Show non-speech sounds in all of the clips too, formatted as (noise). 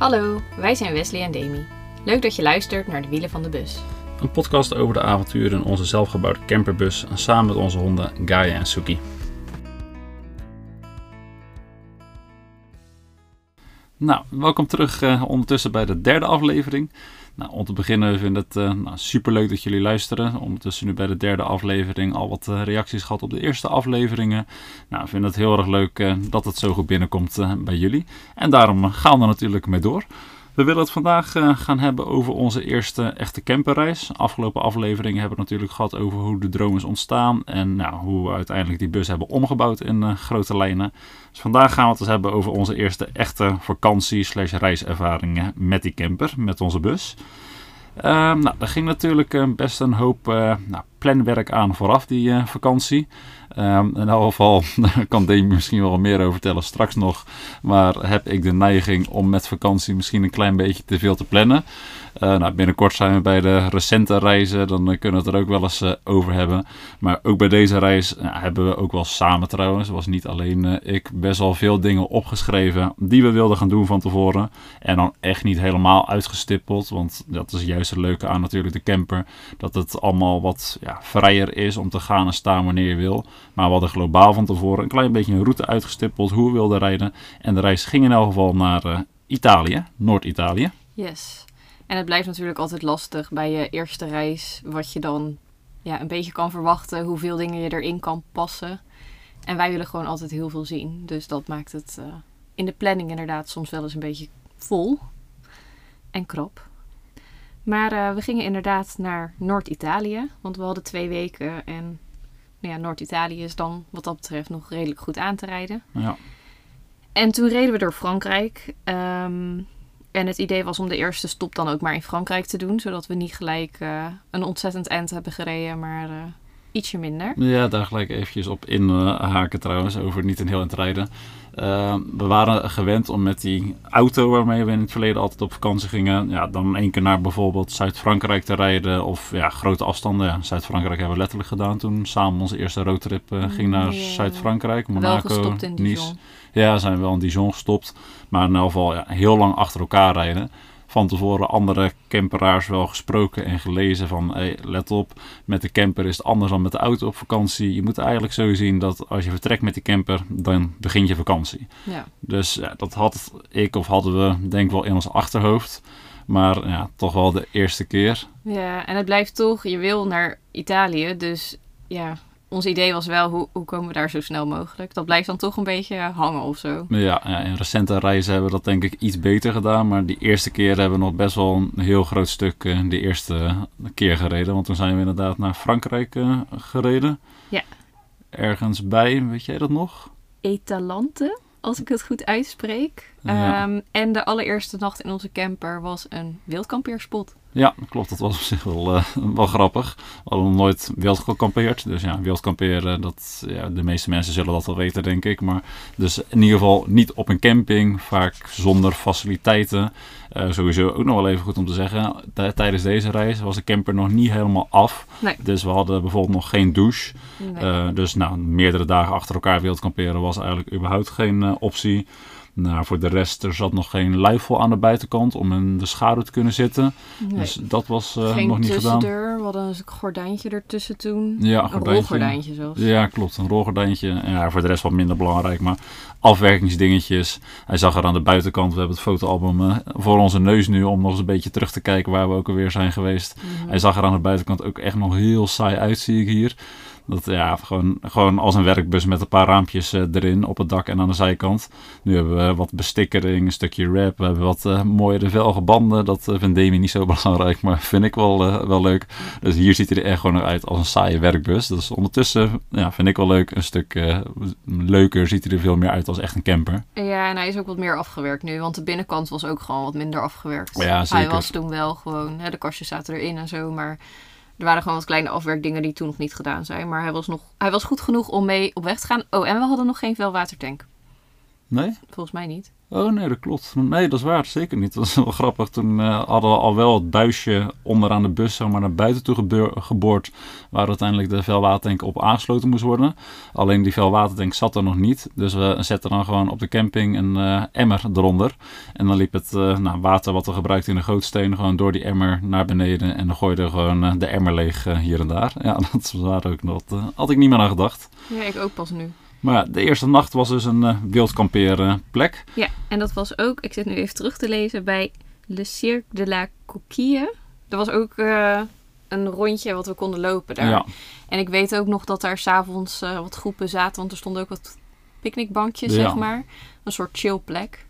Hallo, wij zijn Wesley en Demi. Leuk dat je luistert naar de wielen van de bus. Een podcast over de avonturen in onze zelfgebouwde camperbus samen met onze honden Gaia en Suki. Nou, welkom terug uh, ondertussen bij de derde aflevering. Nou, om te beginnen vind ik het uh, nou, super leuk dat jullie luisteren. Ondertussen nu bij de derde aflevering al wat uh, reacties gehad op de eerste afleveringen. Nou, ik vind het heel erg leuk dat het zo goed binnenkomt bij jullie. En daarom gaan we natuurlijk mee door. We willen het vandaag uh, gaan hebben over onze eerste echte camperreis. Afgelopen afleveringen hebben we natuurlijk gehad over hoe de droom is ontstaan. En nou, hoe we uiteindelijk die bus hebben omgebouwd in uh, grote lijnen. Dus vandaag gaan we het eens hebben over onze eerste echte vakantie slash reiservaringen met die camper, met onze bus. Uh, nou, er ging natuurlijk uh, best een hoop nou, planwerk aan vooraf die vakantie. Um, in elk geval, (laughs) kan Demi misschien wel meer over vertellen straks nog. Maar heb ik de neiging om met vakantie misschien een klein beetje te veel te plannen. Uh, nou, binnenkort zijn we bij de recente reizen, dan uh, kunnen we het er ook wel eens uh, over hebben. Maar ook bij deze reis hebben we ook wel samen trouwens, was niet alleen ik, best wel veel dingen opgeschreven die we wilden gaan doen van tevoren. En dan echt niet helemaal uitgestippeld, want dat is juist het leuke aan natuurlijk de camper. Dat het allemaal wat ja, vrijer is om te gaan en staan wanneer je wil. Maar we hadden globaal van tevoren een klein beetje een route uitgestippeld hoe we wilden rijden. En de reis ging in elk geval naar Italië, Noord-Italië. Yes. En het blijft natuurlijk altijd lastig bij je eerste reis, wat je dan ja, een beetje kan verwachten, hoeveel dingen je erin kan passen. En wij willen gewoon altijd heel veel zien. Dus dat maakt het uh, in de planning inderdaad soms wel eens een beetje vol en krap. Maar uh, we gingen inderdaad naar Noord-Italië, want we hadden twee weken. En nou ja, Noord-Italië is dan wat dat betreft nog redelijk goed aan te rijden. Ja. En toen reden we door Frankrijk. Um, en het idee was om de eerste stop dan ook maar in Frankrijk te doen. Zodat we niet gelijk uh, een ontzettend eind hebben gereden, maar uh, ietsje minder. Ja, daar gelijk eventjes op inhaken uh, trouwens, over niet een heel eind rijden. we waren gewend om met die auto waarmee we in het verleden altijd op vakantie gingen... Ja, dan één keer naar bijvoorbeeld Zuid-Frankrijk te rijden of ja, grote afstanden. Ja, Zuid-Frankrijk hebben we letterlijk gedaan toen samen onze eerste roadtrip ging naar yeah. Zuid-Frankrijk. Monaco, Nice. Ja, zijn we wel in Dijon gestopt. Maar in elk geval ja, heel lang achter elkaar rijden. Van tevoren andere camperaars wel gesproken en gelezen van... Hey, let op, met de camper is het anders dan met de auto op vakantie. Je moet eigenlijk zo zien dat als je vertrekt met die camper, dan begint je vakantie. Ja. Dus ja, dat had ik of hadden we denk ik wel in ons achterhoofd. Maar ja, toch wel de eerste keer. Ja, en het blijft toch, je wil naar Italië, dus ja, ons idee was wel, hoe, hoe komen we daar zo snel mogelijk? Dat blijft dan toch een beetje hangen of zo. Ja, ja, in recente reizen hebben we dat denk ik iets beter gedaan. Maar die eerste keer hebben we nog best wel een heel groot stuk uh, de eerste keer gereden. Want toen zijn we inderdaad naar Frankrijk uh, gereden. Ja. Ergens bij, weet jij dat nog? Etalante, als ik het goed uitspreek. Ja. Um, en de allereerste nacht in onze camper was een wildkampeerspot. Ja, klopt. Dat was op zich wel, uh, wel grappig. We hadden nog nooit wild gekampeerd. Dus ja, wild kamperen, dat, ja, de meeste mensen zullen dat wel weten, denk ik. Maar dus in ieder geval niet op een camping, vaak zonder faciliteiten. Uh, sowieso ook nog wel even goed om te zeggen. Tijdens deze reis was de camper nog niet helemaal af. Nee. Dus we hadden bijvoorbeeld nog geen douche. Nee. Uh, dus nou, meerdere dagen achter elkaar wild kamperen was eigenlijk überhaupt geen optie. Nou, voor de rest, er zat nog geen luifel aan de buitenkant om in de schaduw te kunnen zitten. Nee. Dus dat was uh, Geen nog niet gedaan. tussendeur, we hadden een gordijntje ertussen toen. Ja, een gordijntje. rolgordijntje zelfs. Ja, klopt. Een rolgordijntje. En ja, voor de rest wat minder belangrijk. Maar afwerkingsdingetjes. Hij zag er aan de buitenkant. We hebben het fotoalbum uh, voor onze neus nu. Om nog eens een beetje terug te kijken waar we ook alweer zijn geweest. Mm -hmm. Hij zag er aan de buitenkant ook echt nog heel saai uit, zie ik hier. Dat ja, gewoon, gewoon als een werkbus met een paar raampjes uh, erin op het dak en aan de zijkant. Nu hebben we wat bestikkering, een stukje wrap. We hebben wat uh, mooiere velgen banden. Dat uh, vindt Demi niet zo (laughs) belangrijk, maar vind ik wel, wel leuk. Dus hier ziet hij er echt gewoon uit als een saaie werkbus. Dus ondertussen ja, vind ik wel leuk. Een stuk leuker ziet hij er veel meer uit als echt een camper. Ja, en hij is ook wat meer afgewerkt nu. Want de binnenkant was ook gewoon wat minder afgewerkt. Ja, zeker. Hij was toen wel gewoon, hè, de kastjes zaten erin en zo, maar... Er waren gewoon wat kleine afwerkdingen die toen nog niet gedaan zijn. Maar hij was, nog, hij was goed genoeg om mee op weg te gaan. Oh, en we hadden nog geen veelwatertank. Nee? Volgens mij niet. Oh nee, dat klopt. Nee, dat is waar. Zeker niet. Dat is wel grappig. Toen eh, hadden we al wel het buisje onderaan de bus naar buiten toe geboord. Waar uiteindelijk de vuilwatertank op aangesloten moest worden. Alleen die vuilwatertank zat er nog niet. Dus we zetten dan gewoon op de camping een eh, emmer eronder. En dan liep het eh, nou, water wat we gebruikten in de gootsteen gewoon door die emmer naar beneden. En dan gooide we gewoon de emmer leeg hier en daar. Ja, (laughs) dat was ook nog. Had ik niet meer aan gedacht. Ja, ik ook pas nu. Maar ja, de eerste nacht was dus een uh, wildkampeerplek. Ja, en dat was ook, ik zit nu even terug te lezen, bij Le Cirque de la Coquille. Er was ook eh, een rondje wat we konden lopen daar. Ja, En ik weet ook nog dat daar s'avonds eh wat groepen zaten, want er stonden ook wat picknickbankjes, Ja. zeg maar. Een soort chillplek.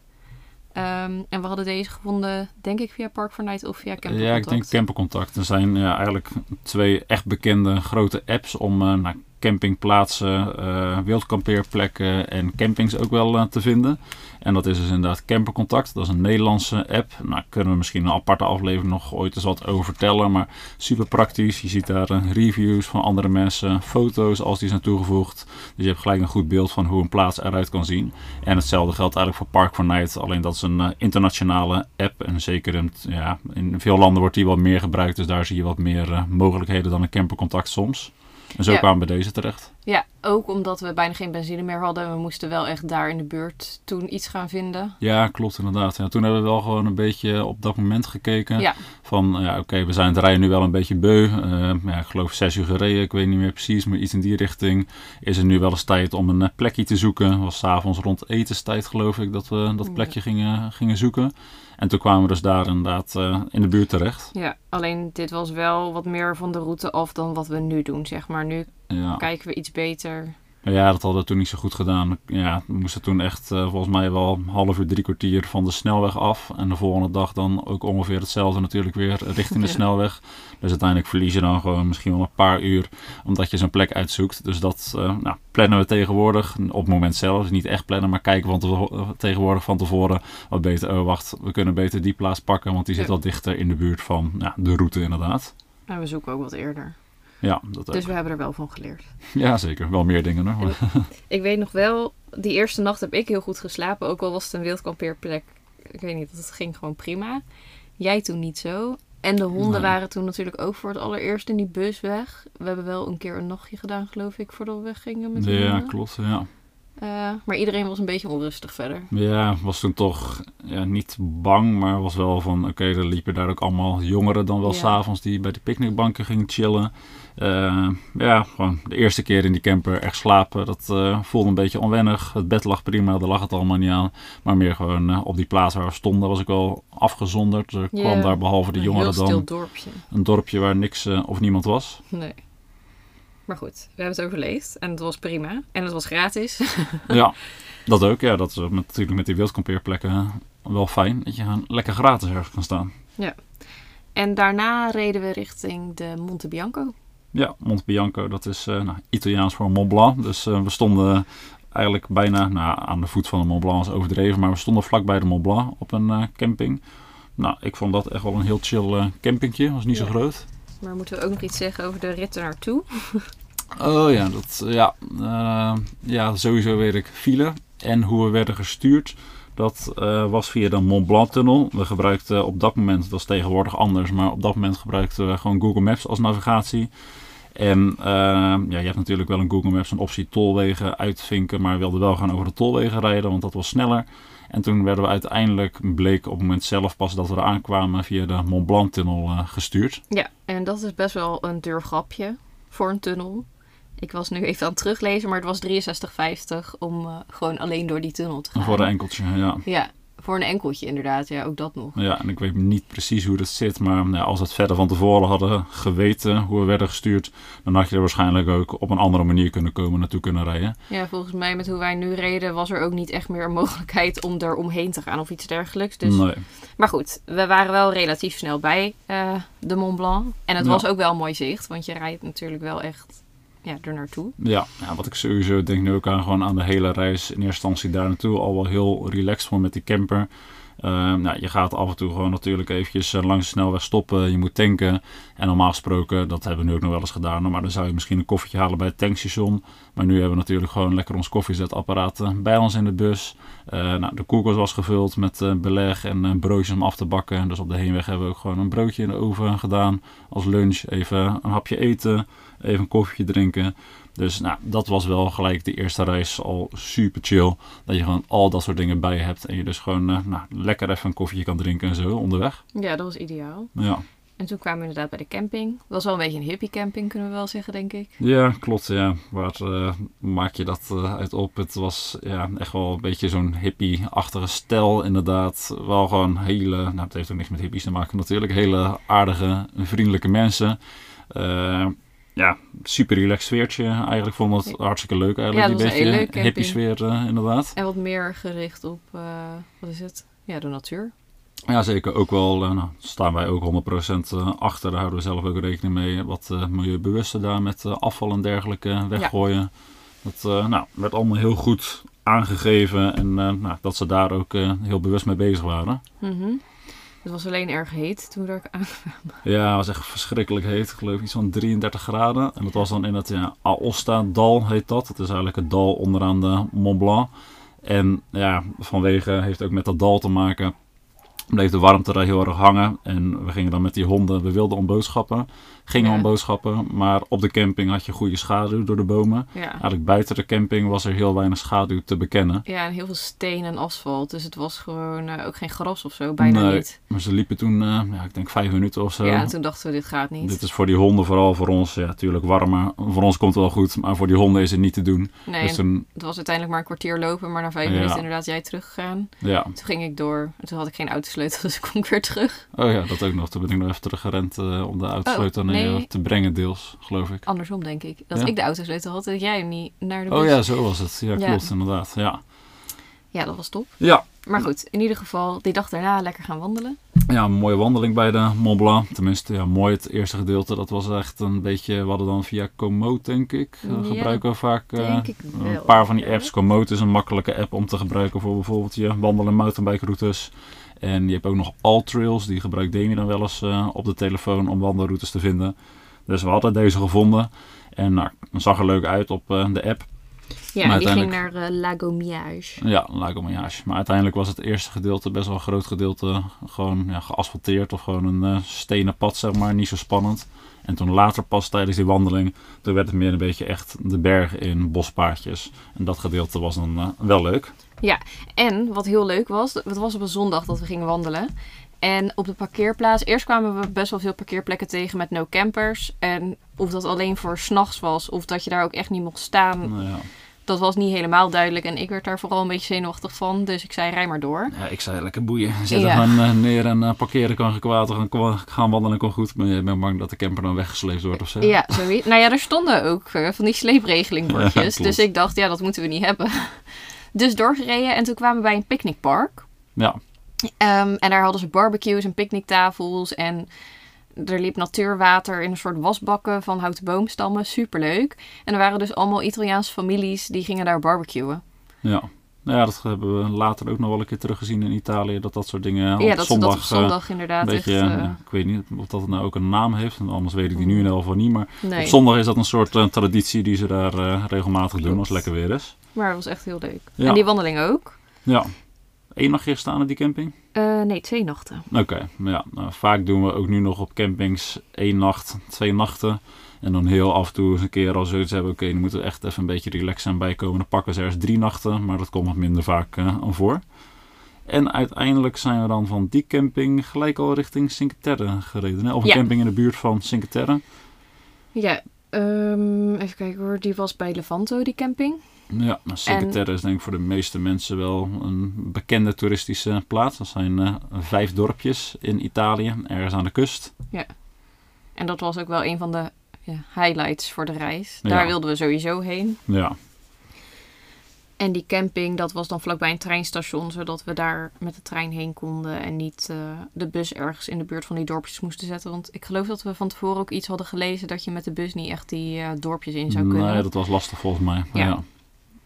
Ehm, en we hadden deze gevonden, denk ik, via Park for Night of via Camper Ja, ik denk Campercontact. Er zijn ja, eigenlijk twee echt bekende grote apps om eh, naar campingplaatsen, eh wildkampeerplekken en campings ook wel eh, te vinden. En dat is dus inderdaad Campercontact. Dat is een Nederlandse app. Nou, kunnen we misschien een aparte aflevering nog ooit eens wat over vertellen. Maar super praktisch. Je ziet daar eh, reviews van andere mensen, foto's als die zijn toegevoegd. Dus je hebt gelijk een goed beeld van hoe een plaats eruit kan zien. En hetzelfde geldt eigenlijk voor Park for Night. Alleen dat is een internationale app. En zeker in, ja, in veel landen wordt die wat meer gebruikt. Dus daar zie je wat meer mogelijkheden dan een campercontact soms. En zo Ja. kwamen we bij deze terecht. Ja, ook omdat we bijna geen benzine meer hadden. We moesten wel echt daar in de buurt toen iets gaan vinden. Ja, klopt inderdaad. Ja, toen hebben we wel gewoon een beetje op dat moment gekeken. Ja. Van, ja, oké, we zijn het rijden nu wel een beetje beu. Eh, ja, ik geloof zes uur gereden, ik weet niet meer precies, maar iets in die richting. Is er nu wel eens tijd om een eh, plekje te zoeken. Het was s'avonds rond etenstijd, geloof ik, dat we dat plekje gingen, gingen zoeken. En toen kwamen we dus daar inderdaad eh, in de buurt terecht. Ja, alleen dit was wel wat meer van de route af dan wat we nu doen, zeg maar. Nu Ja. kijken we iets beter. Ja, dat hadden we toen niet zo goed gedaan. Ja, we moesten toen echt eh, volgens mij wel een half uur, drie kwartier van de snelweg af. En de volgende dag dan ook ongeveer hetzelfde natuurlijk weer richting de Ja. (laughs) snelweg. Dus uiteindelijk verlies je dan gewoon misschien wel een paar uur omdat je zo'n plek uitzoekt. Dus dat eh, nou, plannen we tegenwoordig op het moment zelf. Dus niet echt plannen, maar kijken van tevo- tegenwoordig van tevoren wat beter. Oh, wacht, we kunnen beter die plaats pakken, want die zit Ja. wat dichter in de buurt van ja, de route inderdaad. En we zoeken ook wat eerder. Ja, dat ook. Dus we hebben er wel van geleerd. (laughs) Ja, zeker. Wel meer dingen hoor. maar- (laughs) Ik weet nog wel, die eerste nacht heb ik heel goed geslapen. Ook al was het een wildkampeerplek. Ik weet niet, het ging gewoon prima. Jij toen niet zo. En de honden Nee. waren toen natuurlijk ook voor het allereerst in die bus weg. We hebben wel een keer een nachtje gedaan, geloof ik, voordat we weggingen met de Ja, honden. klopt. Ja. Eh, maar iedereen was een beetje onrustig verder. Ja, was toen toch ja, niet bang, maar was wel van... Oké, er liepen daar ook allemaal jongeren dan wel Ja. s'avonds die bij de picknickbanken gingen chillen. Eh, ja, gewoon de eerste keer in die camper echt slapen. Dat eh, voelde een beetje onwennig. Het bed lag prima, daar lag het allemaal niet aan. Maar meer gewoon op die plaats waar we stonden was ik wel afgezonderd. Er Ja. kwam daar behalve de Een jongeren dan dorpje. een dorpje waar niks of niemand was. Nee. Maar goed, we hebben het overleefd. En het was prima. En het was gratis. (laughs) ja, dat ook. Ja, dat is met, natuurlijk met die wildkampeerplekken wel fijn. Dat je gewoon lekker gratis ergens kan staan. En daarna reden we richting de Monte Bianco. Ja, Monte Bianco, dat is eh, nou, Italiaans voor Mont Blanc. Dus eh, we stonden eigenlijk bijna nou, aan de voet van de Mont Blanc is overdreven, maar we stonden vlakbij de Mont Blanc op een eh, camping. Nou, ik vond dat echt wel een heel chill campingje, was niet zo Ja. groot. Maar moeten we ook nog iets zeggen over de rit naartoe? (laughs) Oh ja, dat, ja, eh, ja, sowieso weet ik file en hoe we werden gestuurd. Dat eh, was via de Mont Blanc tunnel. We gebruikten op dat moment, dat is tegenwoordig anders, maar op dat moment gebruikten we gewoon Google Maps als navigatie. En eh, ja, je hebt natuurlijk wel in Google Maps een optie tolwegen uitvinken, maar we wilden wel gaan over de tolwegen rijden, want dat was sneller. En toen werden we uiteindelijk, bleek op het moment zelf pas dat we er aankwamen, via de Mont Blanc tunnel eh, gestuurd. Ja, en dat is best wel een duur grapje voor een tunnel. Ik was nu even aan het teruglezen, maar het was 63,50 om eh, gewoon alleen door die tunnel te gaan. Voor een enkeltje, ja. Ja, voor een enkeltje inderdaad. Ja, ook dat nog. Ja, en ik weet niet precies hoe dat zit, maar nou, als we het verder van tevoren hadden geweten hoe we werden gestuurd, dan had je er waarschijnlijk ook op een andere manier kunnen komen, naartoe kunnen rijden. Ja, volgens mij met hoe wij nu reden was er ook niet echt meer een mogelijkheid om er omheen te gaan of iets dergelijks. Dus... Nee. Maar goed, we waren wel relatief snel bij eh, de Mont Blanc. En het Ja. was ook wel een mooi zicht, want je rijdt natuurlijk wel echt ja, er naartoe. Ja, ja, wat ik sowieso denk nu ook aan, gewoon aan de hele reis in eerste instantie daar naartoe, al wel heel relaxed gewoon met die camper. Uh, nou, je gaat af en toe gewoon natuurlijk eventjes uh, langs de snelweg stoppen. Je moet tanken. En normaal gesproken, dat hebben we nu ook nog wel eens gedaan. Maar dan zou je misschien een koffietje halen bij het tankstation. Maar nu hebben we natuurlijk gewoon lekker ons koffiezetapparaat uh, bij ons in de bus. nou, de koelkast was gevuld met beleg en broodjes om af te bakken. Dus op de heenweg hebben we ook gewoon een broodje in de oven gedaan. Als lunch even een hapje eten. Even een koffietje drinken. Dus nou, dat was wel gelijk de eerste reis al super chill. Dat je gewoon al dat soort dingen bij hebt. En je dus gewoon uh, nou, lekker even een koffietje kan drinken en zo onderweg. Ja, dat was ideaal. Ja. En toen kwamen we inderdaad bij de camping. Dat was wel een beetje een hippie camping, kunnen we wel zeggen, denk ik. Ja, klopt. Ja. Waar uh, maak je dat uh, uit op? Het was ja, echt wel een beetje zo'n hippie-achtige stijl, inderdaad. Wel gewoon hele, nou het heeft ook niks met hippies te maken natuurlijk, hele aardige, vriendelijke mensen. Uh, ja, super relaxed sfeertje. Eigenlijk vond het hartstikke leuk eigenlijk. Ja, dat die beetje hippie sfeer uh, inderdaad. En wat meer gericht op, uh, wat is het? Ja, de natuur. Ja, zeker. Ook wel, uh, nou, staan wij ook 100% achter. Daar houden we zelf ook rekening mee. Wat milieubewuster daar met afval en dergelijke weggooien. Ja. Dat nou, werd allemaal heel goed aangegeven. En nou, dat ze daar ook heel bewust mee bezig waren. Mm -hmm. Het was alleen erg heet toen we daar aankwamen. Ja, het was echt verschrikkelijk heet. Ik geloof iets van 33 graden. En dat was dan in het ja, Aosta-dal heet dat. Het is eigenlijk het dal onderaan de Mont Blanc. En ja, vanwege, heeft ook met dat dal te maken, bleef de warmte daar heel erg hangen. En we gingen dan met die honden, we wilden om boodschappen gingen ja. om boodschappen. Maar op de camping had je goede schaduw door de bomen. Ja. Eigenlijk buiten de camping was er heel weinig schaduw te bekennen. Ja, en heel veel steen en asfalt. Dus het was gewoon uh, ook geen gras of zo, bijna nee, niet. Maar ze liepen toen, uh, ja, ik denk vijf minuten of zo. Ja, en toen dachten we, dit gaat niet. Dit is voor die honden vooral, voor ons, ja, natuurlijk warmer. Voor ons komt het wel goed, maar voor die honden is het niet te doen. Nee, dus toen, het was uiteindelijk maar een kwartier lopen, maar na vijf ja. minuten inderdaad jij teruggegaan. Ja. Toen ging ik door. En toen had ik geen autosleutel, (laughs) dus kon ik weer terug. Oh ja, dat ook nog. Toen ben ik nog even teruggerend uh, om de autosleutel oh, nee. Te brengen deels, geloof ik. Andersom, denk ik. Dat ja? ik de autosleutel had, dat jij hem niet naar de bus. Oh ja, zo was het. Ja, klopt, ja. inderdaad. Ja. ja, dat was top. Ja. Maar goed, in ieder geval, die dag daarna lekker gaan wandelen. Ja, een mooie wandeling bij de Mont Blanc. Tenminste, ja, mooi het eerste gedeelte. Dat was echt een beetje, we hadden dan via Komoot, denk ik. Ja, gebruiken we vaak uh, een paar van die apps. Komoot is een makkelijke app om te gebruiken voor bijvoorbeeld je wandel- en mountainbike routes. En je hebt ook nog Alltrails, die gebruikt Demi dan wel eens uh, op de telefoon om wandelroutes te vinden. Dus we hadden deze gevonden. En nou, zag er leuk uit op uh, de app. Ja, maar die ging naar uh, Lago Miage. Ja, Lago Miage. Maar uiteindelijk was het eerste gedeelte best wel een groot gedeelte gewoon ja, geasfalteerd. Of gewoon een uh, stenen pad, zeg maar. Niet zo spannend. En toen later pas tijdens die wandeling, toen werd het meer een beetje echt de bergen in, bospaadjes. En dat gedeelte was dan uh, wel leuk. Ja, en wat heel leuk was, het was op een zondag dat we gingen wandelen. En op de parkeerplaats, eerst kwamen we best wel veel parkeerplekken tegen met no campers. En of dat alleen voor s'nachts was, of dat je daar ook echt niet mocht staan, Nou ja. Dat was niet helemaal duidelijk. En ik werd daar vooral een beetje zenuwachtig van, dus ik zei, rij maar door. Ja, ik zei lekker boeien. Zet Ja. gewoon uh, neer en uh, parkeren kan geen kwaad. Gaan, wandelen kan goed. Maar je bent bang dat de camper dan weggesleept wordt of zo. Ja, zoiets. Nou ja, er stonden ook eh, van die sleepregelingbordjes. (laughs) Ja, dus ik dacht, ja, dat moeten we niet hebben. (laughs) Dus doorgereden en toen kwamen we bij een picknickpark. Ja, Ehm, en daar hadden ze barbecues en picknicktafels. En er liep natuurwater in een soort wasbakken van houten boomstammen. Superleuk. En er waren dus allemaal Italiaanse families die gingen daar barbecuen. ja. Nou ja, dat hebben we later ook nog wel een keer teruggezien in Italië. Dat dat soort dingen op ja, dat zondag, dat op zondag eh, inderdaad een beetje, echt... eh, ja, ik weet niet of dat het nou ook een naam heeft. En anders weet ik die nu in ieder geval niet. Maar nee, op zondag is dat een soort eh, traditie die ze daar eh, regelmatig doen als het lekker weer is. maar het was echt heel leuk. Ja. En die wandeling ook. Ja. Eén nachtje staan op die camping? Eh, nee, twee nachten. Oké, maar ja, nou, vaak doen we ook nu nog op campings één nacht, twee nachten. En dan heel af en toe eens een keer als we zoiets hebben, oké, dan moeten we echt even een beetje relaxen en bijkomen. Dan pakken ze ergens drie nachten, maar dat komt wat minder vaak eh, aan voor. En uiteindelijk zijn we dan van die camping gelijk al richting Cinque Terre gereden. Hè? Of een Ja. camping in de buurt van Cinque Terre. Ja, ehm, even kijken hoor. Die was bij Levanto, die camping. Ja, nou, Cinque En- Terre is denk ik voor de meeste mensen wel een bekende toeristische plaats. Dat zijn eh, vijf dorpjes in Italië, ergens aan de kust. En dat was ook wel een van de ja, highlights voor de reis. Daar Ja. wilden we sowieso heen. Ja, En die camping, dat was dan vlakbij een treinstation, zodat we daar met de trein heen konden en niet eh, de bus ergens in de buurt van die dorpjes moesten zetten. Want ik geloof dat we van tevoren ook iets hadden gelezen dat je met de bus niet echt die eh, dorpjes in zou kunnen. nee, dat was lastig volgens mij. Maar Ja. ja.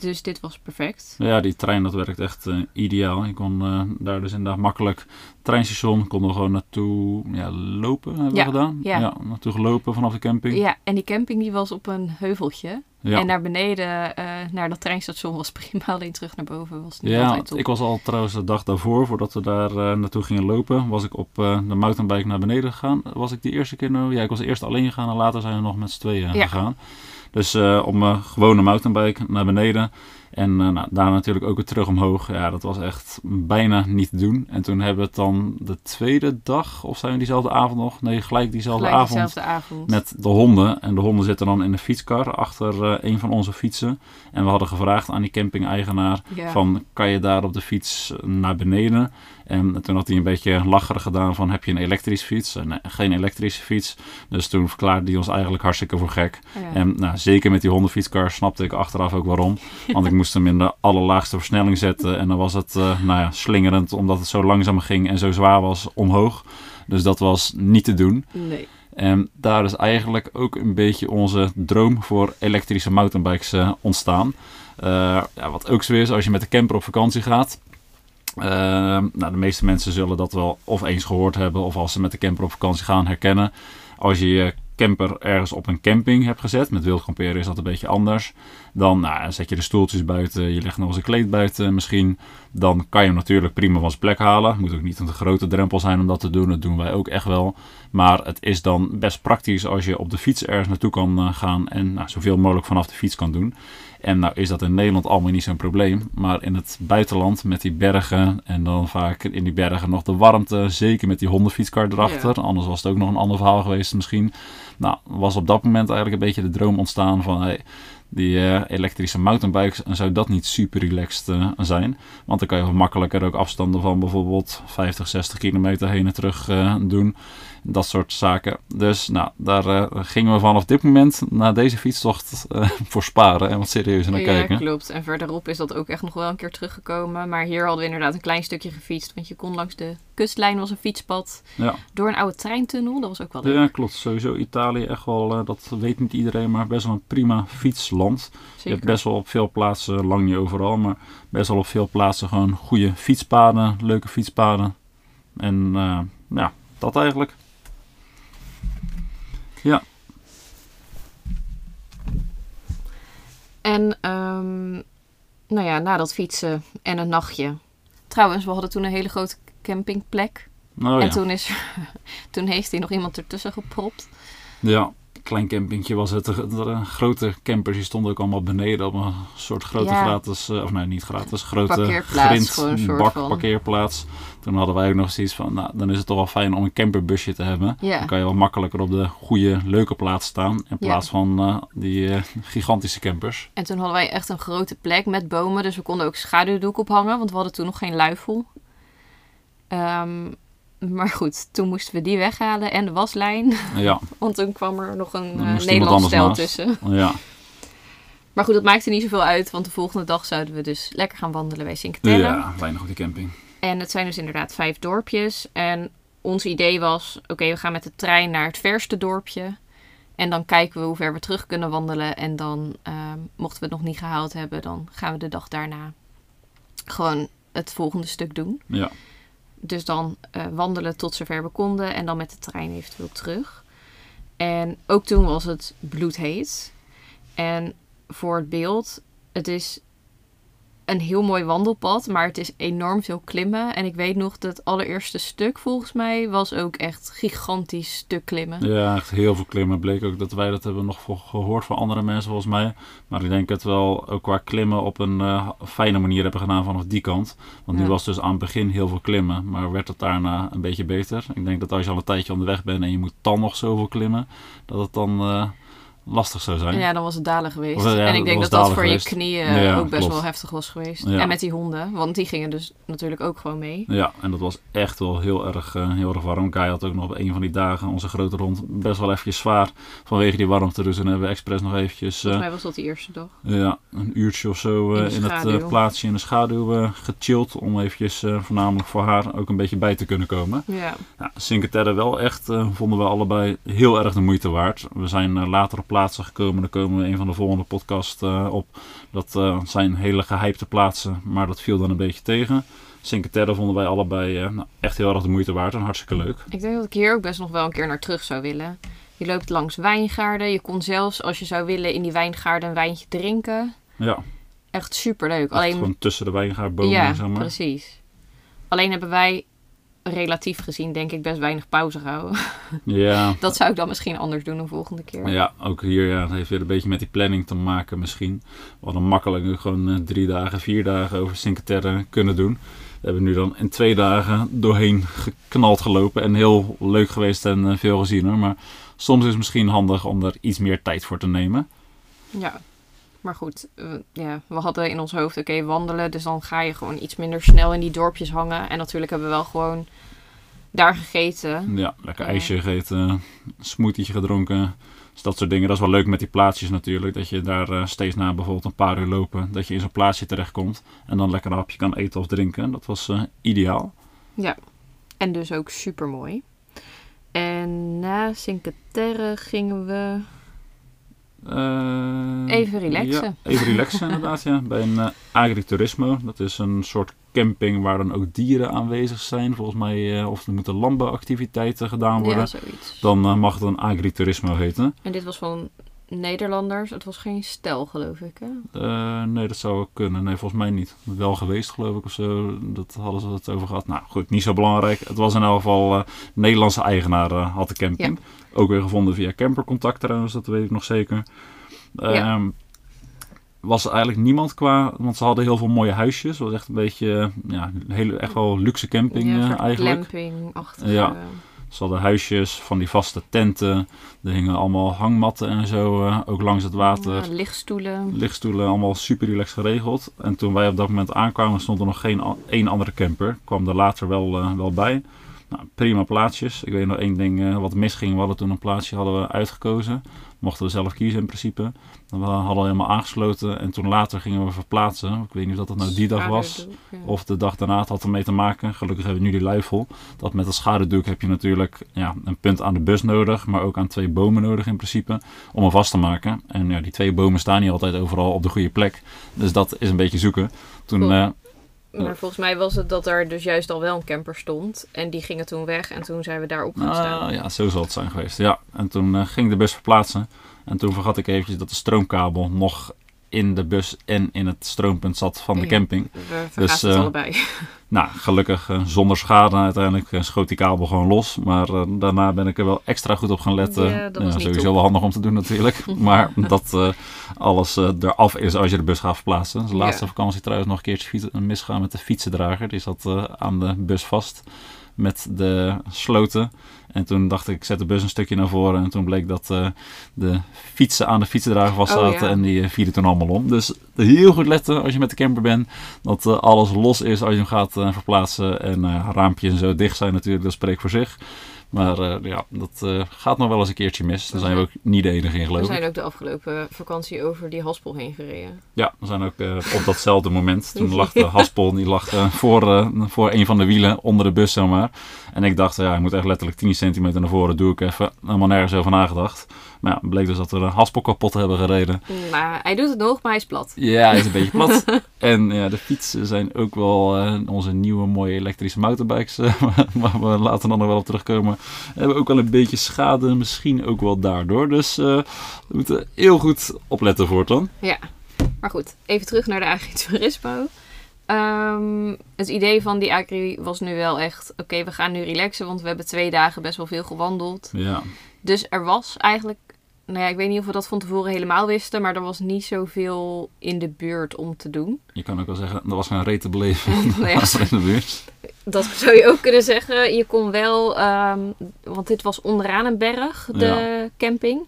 Dus dit was perfect. Ja, die trein dat werkt echt eh, ideaal. Je kon eh, daar dus inderdaad makkelijk treinstation, konden we gewoon naartoe ja, lopen hebben we gedaan. ja. naartoe gelopen vanaf de camping. Ja, en die camping die was op een heuveltje. Ja. En naar beneden, eh, naar dat treinstation was prima. (laughs) Alleen terug naar boven was niet Ja, altijd top. ik was al trouwens de dag daarvoor, voordat we daar naartoe gingen lopen, was ik op de mountainbike naar beneden gegaan. Was ik die eerste keer nou? Ja, ik was eerst alleen gegaan en later zijn we nog met z'n tweeën Ja. gegaan. Dus eh, op mijn gewone mountainbike naar beneden. En eh, nou, daar natuurlijk ook weer terug omhoog. Ja, dat was echt bijna niet te doen. En toen hebben we het dan de tweede dag, of zijn we diezelfde avond nog? Nee, gelijk diezelfde Gelijk avond. diezelfde avond. Met de honden. En de honden zitten dan in de fietskar achter eh, een van onze fietsen. En we hadden gevraagd aan die camping-eigenaar Ja. van kan je daar op de fiets naar beneden? En toen had hij een beetje lacherig gedaan van heb je een elektrische fiets? Nee, geen elektrische fiets. Dus toen verklaarde hij ons eigenlijk hartstikke voor gek. Ja. En nou, zeker met die hondenfietskar snapte ik achteraf ook waarom. Want ik moest (laughs) hem in de allerlaagste versnelling zetten. En dan was het eh, nou ja, slingerend omdat het zo langzaam ging en zo zwaar was omhoog. Dus dat was niet te doen. Nee. En daar is eigenlijk ook een beetje onze droom voor elektrische mountainbikes eh, ontstaan. Eh, ja, wat ook zo is als je met de camper op vakantie gaat. Eh, nou, de meeste mensen zullen dat wel of eens gehoord hebben of als ze met de camper op vakantie gaan herkennen. Als je je camper ergens op een camping hebt gezet, met wild kamperen is dat een beetje anders. Dan nou, zet je de stoeltjes buiten, je legt nog eens een kleed buiten misschien. Dan kan je hem natuurlijk prima van zijn plek halen. Moet ook niet een te grote drempel zijn om dat te doen, dat doen wij ook echt wel. Maar het is dan best praktisch als je op de fiets ergens naartoe kan eh, gaan en nou, zoveel mogelijk vanaf de fiets kan doen. En nou is dat in Nederland allemaal niet zo'n probleem. Maar in het buitenland met die bergen en dan vaak in die bergen nog de warmte. Zeker met die hondenfietskar erachter. Anders was het ook nog een ander verhaal geweest misschien. Nou, was op dat moment eigenlijk een beetje de droom ontstaan van... Hey, die eh, elektrische mountainbikes, en zou dat niet super relaxed eh, zijn? Want dan kan je makkelijker ook afstanden van bijvoorbeeld 50, 60 kilometer heen en terug eh, doen. Dat soort zaken. Dus nou, daar gingen we vanaf dit moment naar deze fietstocht (laughs) voor sparen en wat serieuzer naar ja, kijken. klopt. En verderop is dat ook echt nog wel een keer teruggekomen. Maar hier hadden we inderdaad een klein stukje gefietst. Want je kon langs de kustlijn, was een fietspad. Ja. Door een oude treintunnel, dat was ook wel leuk. ja, klopt. Sowieso Italië echt wel, dat weet niet iedereen, maar best wel een prima fietsland. Je Zeker. hebt best wel op veel plaatsen, lang niet overal, maar best wel op veel plaatsen gewoon goede fietspaden, leuke fietspaden. En eh, ja, dat eigenlijk. En ehm, nou ja, na dat fietsen en een nachtje. Trouwens, we hadden toen een hele grote campingplek. Nou en ja. toen, is, (laughs) toen heeft hij nog iemand ertussen gepropt. ja, klein campingje was het. De, de grote campers die stonden ook allemaal beneden op een soort grote Ja. gratis, eh, of nee, niet gratis, grote grind, bak, parkeerplaats. Toen hadden wij ook nog zoiets van, nou, dan is het toch wel fijn om een camperbusje te hebben. Ja. Dan kan je wel makkelijker op de goede, leuke plaats staan. In Ja. plaats van eh, die eh, gigantische campers. En toen hadden wij echt een grote plek met bomen. Dus we konden ook schaduwdoek ophangen. Want we hadden toen nog geen luifel. Ehm, maar goed, toen moesten we die weghalen en de waslijn. Ja, (laughs) Want toen kwam er nog een eh, Nederlands stel naast. tussen. ja, (laughs) Maar goed, dat maakte niet zoveel uit. Want de volgende dag zouden we dus lekker gaan wandelen bij Cinque Terre. ja, weinig op die camping. En het zijn dus inderdaad vijf dorpjes. En ons idee was, oké, we gaan met de trein naar het verste dorpje. En dan kijken we hoe ver we terug kunnen wandelen. En dan, ehm, mochten we het nog niet gehaald hebben, dan gaan we de dag daarna gewoon het volgende stuk doen. Ja, Dus dan eh, wandelen tot zover we konden en dan met de trein eventueel terug. En ook toen was het bloedheet. En voor het beeld, het is een heel mooi wandelpad, maar het is enorm veel klimmen. En ik weet nog dat het allereerste stuk volgens mij was ook echt gigantisch stuk klimmen. ja, echt heel veel klimmen. Bleek ook dat wij dat hebben nog voor gehoord van andere mensen volgens mij. Maar ik denk dat we wel ook qua klimmen op een eh, fijne manier hebben gedaan vanaf die kant. Want nu Ja. was dus aan het begin heel veel klimmen. Maar werd het daarna een beetje beter. Ik denk dat als je al een tijdje onderweg bent en je moet dan nog zoveel klimmen. Dat het dan eh, lastig zou zijn. Ja, dan was het dalen geweest. Ja, en ik denk dat dat voor geweest. je knieën Ja, ook best klopt. wel heftig was geweest. En met die honden, want die gingen dus natuurlijk ook gewoon mee. Ja, en dat was echt wel heel erg, eh, heel erg warm. Kai had ook nog op een van die dagen onze grote rond best wel eventjes zwaar vanwege die warmte. Dus toen hebben we expres nog eventjes Volgens eh, mij was dat die eerste dag. ja, een uurtje of zo eh, In de in, het plaatsje in de schaduw gechilled. Om eventjes voornamelijk voor haar ook een beetje bij te kunnen komen. Ja. Ja, Cinque Terre wel echt, vonden we allebei heel erg de moeite waard. We zijn later op plaatsen gekomen. Daar komen we in een van de volgende podcasts eh, op. Dat eh, zijn hele gehypte plaatsen, maar dat viel dan een beetje tegen. Cinque Terre vonden wij allebei eh, nou, echt heel erg de moeite waard en hartstikke leuk. Ik denk dat ik hier ook best nog wel een keer naar terug zou willen. Je loopt langs wijngaarden. Je kon zelfs, als je zou willen, in die wijngaarden een wijntje drinken. Ja, Echt super leuk. echt Alleen, gewoon tussen de wijngaardbomen, ja, zeg maar. precies. Alleen hebben wij relatief gezien, denk ik, best weinig pauze gehouden. (laughs) Ja, Dat zou ik dan misschien anders doen een volgende keer. Ja, ook hier ja, heeft weer een beetje met die planning te maken misschien. We hadden makkelijk nu gewoon eh, drie dagen, vier dagen over Cinque Terre kunnen doen. We hebben nu dan in twee dagen doorheen geknald gelopen. En heel leuk geweest en eh, veel gezien hoor. Maar soms is het misschien handig om er iets meer tijd voor te nemen. Ja. Maar goed, eh, ja, we hadden in ons hoofd, oké, wandelen. Dus dan ga je gewoon iets minder snel in die dorpjes hangen. En natuurlijk hebben we wel gewoon daar gegeten. Ja, lekker Ja. ijsje gegeten, smoothietje gedronken. Dus dat soort dingen. Dat is wel leuk met die plaatsjes natuurlijk. Dat je daar eh, steeds na bijvoorbeeld een paar uur lopen. Dat je in zo'n plaatsje terechtkomt. En dan lekker een hapje kan eten of drinken. Dat was eh, ideaal. En dus ook super mooi. En na Cinque Terre gingen we... Eh, Even relaxen. Ja, even relaxen inderdaad, ja. Bij een eh, agriturismo. Dat is een soort camping waar dan ook dieren aanwezig zijn. Volgens mij, eh, of er moeten landbouwactiviteiten gedaan worden. Ja, zoiets. Dan mag het een agriturismo heten. En dit was van Nederlanders. Het was geen stel, geloof ik, hè? Eh, nee, dat zou kunnen. Nee, volgens mij niet. Wel geweest, geloof ik, of zo. Dat hadden ze het over gehad. Nou goed, niet zo belangrijk. Het was in elk geval eh Nederlandse eigenaar eh, had de camping. Ook weer gevonden via campercontact trouwens, dat weet ik nog zeker. Ja. Ehm, Was er eigenlijk niemand qua, want ze hadden heel veel mooie huisjes. Het was echt een beetje, ja, een hele, echt wel luxe camping ja, eigenlijk. glamping-achtige. Ja. Ze hadden huisjes van die vaste tenten. Er hingen allemaal hangmatten en zo, eh, ook langs het water. Ja, lichtstoelen. Lichtstoelen, allemaal super relaxed geregeld. En toen wij op dat moment aankwamen, stond er nog geen één andere camper. Kwam er later wel, eh, wel bij. Nou, prima plaatsjes. Ik weet nog één ding eh, wat misging. We hadden toen een plaatsje hadden we uitgekozen. Mochten we zelf kiezen in principe. We hadden helemaal aangesloten. En toen later gingen we verplaatsen. Ik weet niet of dat nou die dag was. Of de dag daarna, het had ermee te maken. Gelukkig hebben we nu die luifel. Dat met dat schaduwdoek heb je natuurlijk ja, een punt aan de bus nodig. Maar ook aan twee bomen nodig in principe. Om hem vast te maken. En ja, die twee bomen staan niet altijd overal op de goede plek. Dus dat is een beetje zoeken. Toen, Cool. eh, Maar volgens mij was het dat er dus juist al wel een camper stond. En die gingen toen weg en toen zijn we daarop gaan staan. nou, ja, zo zal het zijn geweest. Ja, en toen eh, ging de bus verplaatsen. En toen vergat ik eventjes dat de stroomkabel nog in de bus en in het stroompunt zat van de Ja. camping. We Dus, het eh, allebei. (laughs) Nou, gelukkig eh, zonder schade. Uiteindelijk eh, schoot die kabel gewoon los. Maar eh, daarna ben ik er wel extra goed op gaan letten. Ja, dat niet sowieso wel handig om te doen natuurlijk. (laughs) maar dat alles eh, eraf is als je de bus gaat verplaatsen. Dus de Ja. laatste vakantie trouwens nog een keertje misgaan met de fietsendrager. Die zat aan de bus vast met de sloten. En toen dacht ik, ik zet de bus een stukje naar voren. En toen bleek dat eh, de fietsen aan de fietsendrager vast Oh, zaten. ja. En die uh, vielen toen allemaal om. Dus heel goed letten als je met de camper bent. Dat eh, alles los is als je hem gaat eh, verplaatsen. En eh, raampjes en zo dicht zijn natuurlijk. Dat spreekt voor zich. Maar eh, ja, dat eh, gaat nog wel eens een keertje mis. Daar zijn we ook niet de enige in We geloof ik. zijn ook de afgelopen vakantie over die haspel heen gereden. Ja, we zijn ook eh, op datzelfde moment. Toen (laughs) lag de haspel, die lag voor, voor een van de wielen onder de bus zomaar. En ik dacht, ja, ik moet echt letterlijk 10 centimeter naar voren. Doe ik even. Helemaal nergens over nagedacht. Maar ja, bleek dus dat we de haspel kapot hebben gereden. Maar hij doet het nog, maar hij is plat. Ja, hij is een beetje plat. (laughs) En ja, de fietsen zijn ook wel eh, onze nieuwe mooie elektrische motorbikes. eh, (laughs) waar we later dan nog wel op terugkomen. Hebben ook wel een beetje schade. Misschien ook wel daardoor. Dus eh, we moeten heel goed opletten voor het dan. Ja, maar goed. Even terug naar de agriturismo. Ehm het idee van die agri was nu wel echt... Oké, we gaan nu relaxen, want we hebben twee dagen best wel veel gewandeld. Ja, Dus er was eigenlijk... Nou ja, ik weet niet of we dat van tevoren helemaal wisten... maar er was niet zoveel in de buurt om te doen. je kan ook wel zeggen, er was geen reet te beleven. (laughs) Ja, (laughs) Was er in de buurt. dat zou je ook kunnen zeggen. Je kon wel... ehm, want dit was onderaan een berg, de camping.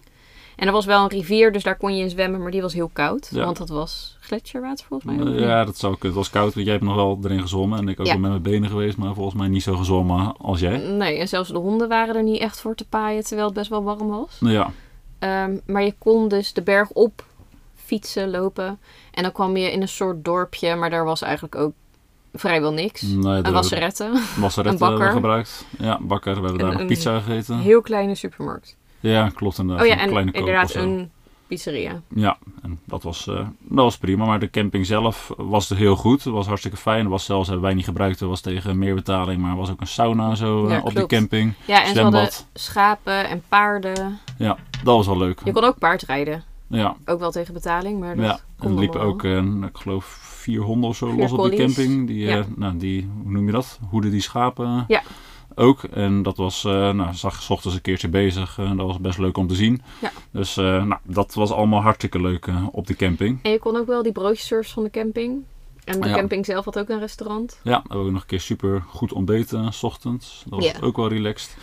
En er was wel een rivier, dus daar kon je in zwemmen... maar die was heel koud. Ja. Want dat was gletsjerwater volgens mij. Eh? Ja, dat zou kunnen. Het was koud, want jij hebt nog wel erin gezwommen. En ik ook Ja. wel met mijn benen geweest, maar volgens mij niet zo gezwommen als jij. Nee, en zelfs de honden waren er niet echt voor te paaien, terwijl het best wel warm was. Nou ja, Ehm, maar je kon dus de berg op fietsen, lopen. En dan kwam je in een soort dorpje, maar daar was eigenlijk ook vrijwel niks. nee, Een wasserette. we (laughs) wasseretten een bakker. gebruikt. Ja, bakker. We hebben daar een pizza gegeten. Heel kleine supermarkt. Ja, klopt inderdaad. Oh ja, Een en kleine inderdaad een pizzeria. Ja, en dat was, eh, dat was prima. Maar de camping zelf was heel goed. Het was hartstikke fijn. Er was zelfs, hebben wij niet gebruikt, er was tegen meer betaling. Maar er was ook een sauna zo eh, op die klopt. camping. Ja, en ze hadden Zwembad. schapen en paarden. Ja, dat was wel leuk. Je kon ook paardrijden. Ja, Ook wel tegen betaling, maar dat ja. en er liepen ook, eh, ik geloof, vier honden of zo Vier los op de camping. Die, Ja. eh, nou, die, hoe noem je dat? Hoeden die schapen Ja. ook. En dat was, eh nou, zag 's ochtends een keertje bezig. Eh, dat was best leuk om te zien. Ja. Dus nou, dat was allemaal hartstikke leuk op de camping. En je kon ook wel die broodjes surfen van de camping. En de Ja. camping zelf had ook een restaurant. Ja, we hebben ook nog een keer super goed ontbeten s ochtends. Dat was Ja. ook wel relaxed.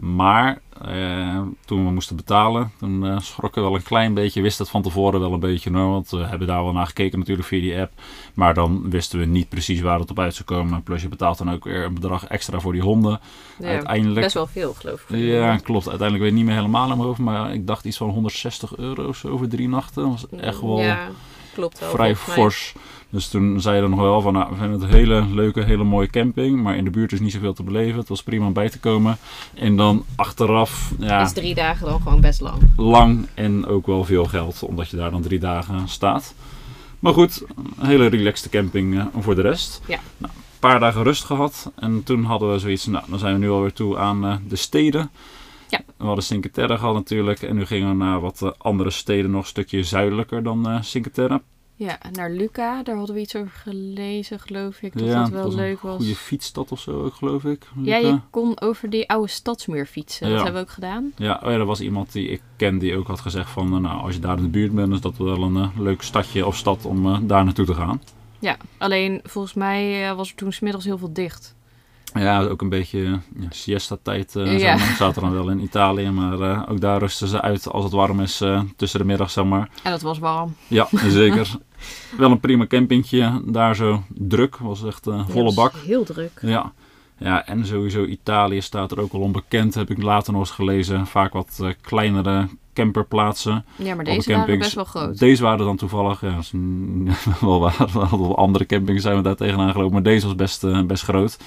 Maar eh, toen we moesten betalen, toen eh schrokken we wel een klein beetje. Wist het van tevoren wel een beetje hoor, want we hebben daar wel naar gekeken natuurlijk via die app. Maar dan wisten we niet precies waar het op uit zou komen. Plus je betaalt dan ook weer een bedrag extra voor die honden. Ja, Uiteindelijk Best wel veel, geloof ik. ja, klopt. Uiteindelijk weet ik niet meer helemaal in mijn hoofd. Maar ik dacht iets van 160 euro zo over drie nachten. Dat was echt wel Ja, klopt wel. vrij mij. fors. Dus toen zei je nog wel van, nou, we vinden het een hele leuke, hele mooie camping. Maar in de buurt is niet zoveel te beleven. Het was prima om bij te komen. En dan achteraf, ja, Is drie dagen dan gewoon best lang. lang en ook wel veel geld. Omdat je daar dan drie dagen staat. Maar goed, een hele relaxte camping eh, voor de rest. Ja. Nou, een paar dagen rust gehad. En toen hadden we zoiets, nou, dan zijn we nu alweer toe aan eh, de steden. Ja. We hadden Cinque Terre gehad natuurlijk. En nu gingen we naar wat eh, andere steden, nog een stukje zuidelijker dan eh Cinque Terre. Ja, naar Luca, daar hadden we iets over gelezen, geloof ik. Dat ja, dat wel was leuk een was. goede fietsstad of zo ook, geloof ik. Ja, je kon over die oude stadsmuur fietsen. Dat hebben we ook gedaan. Ja, oh ja, er was iemand die ik ken die ook had gezegd van, eh, nou, als je daar in de buurt bent, is dat wel een leuk stadje of stad om daar naartoe te gaan. Ja, alleen volgens mij was er toen smiddags heel veel dicht. Ja, ook een beetje ja, siesta-tijd. eh Ja. zeg maar. zaten dan wel in Italië, maar eh, ook daar rusten ze uit als het warm is eh, tussen de middag, zeg maar. En dat was warm. Ja, (laughs) zeker. wel een prima campingtje. Daar zo druk, was echt volle bak. Heel druk. Ja. ja, en sowieso Italië staat er ook wel onbekend, heb ik later nog eens gelezen. Vaak wat eh, kleinere camperplaatsen. Ja, maar de deze waren best wel groot. Deze waren dan toevallig, ja, is (laughs) wel waar. Andere campings zijn we daar tegenaan gelopen, maar deze was best, eh, best groot.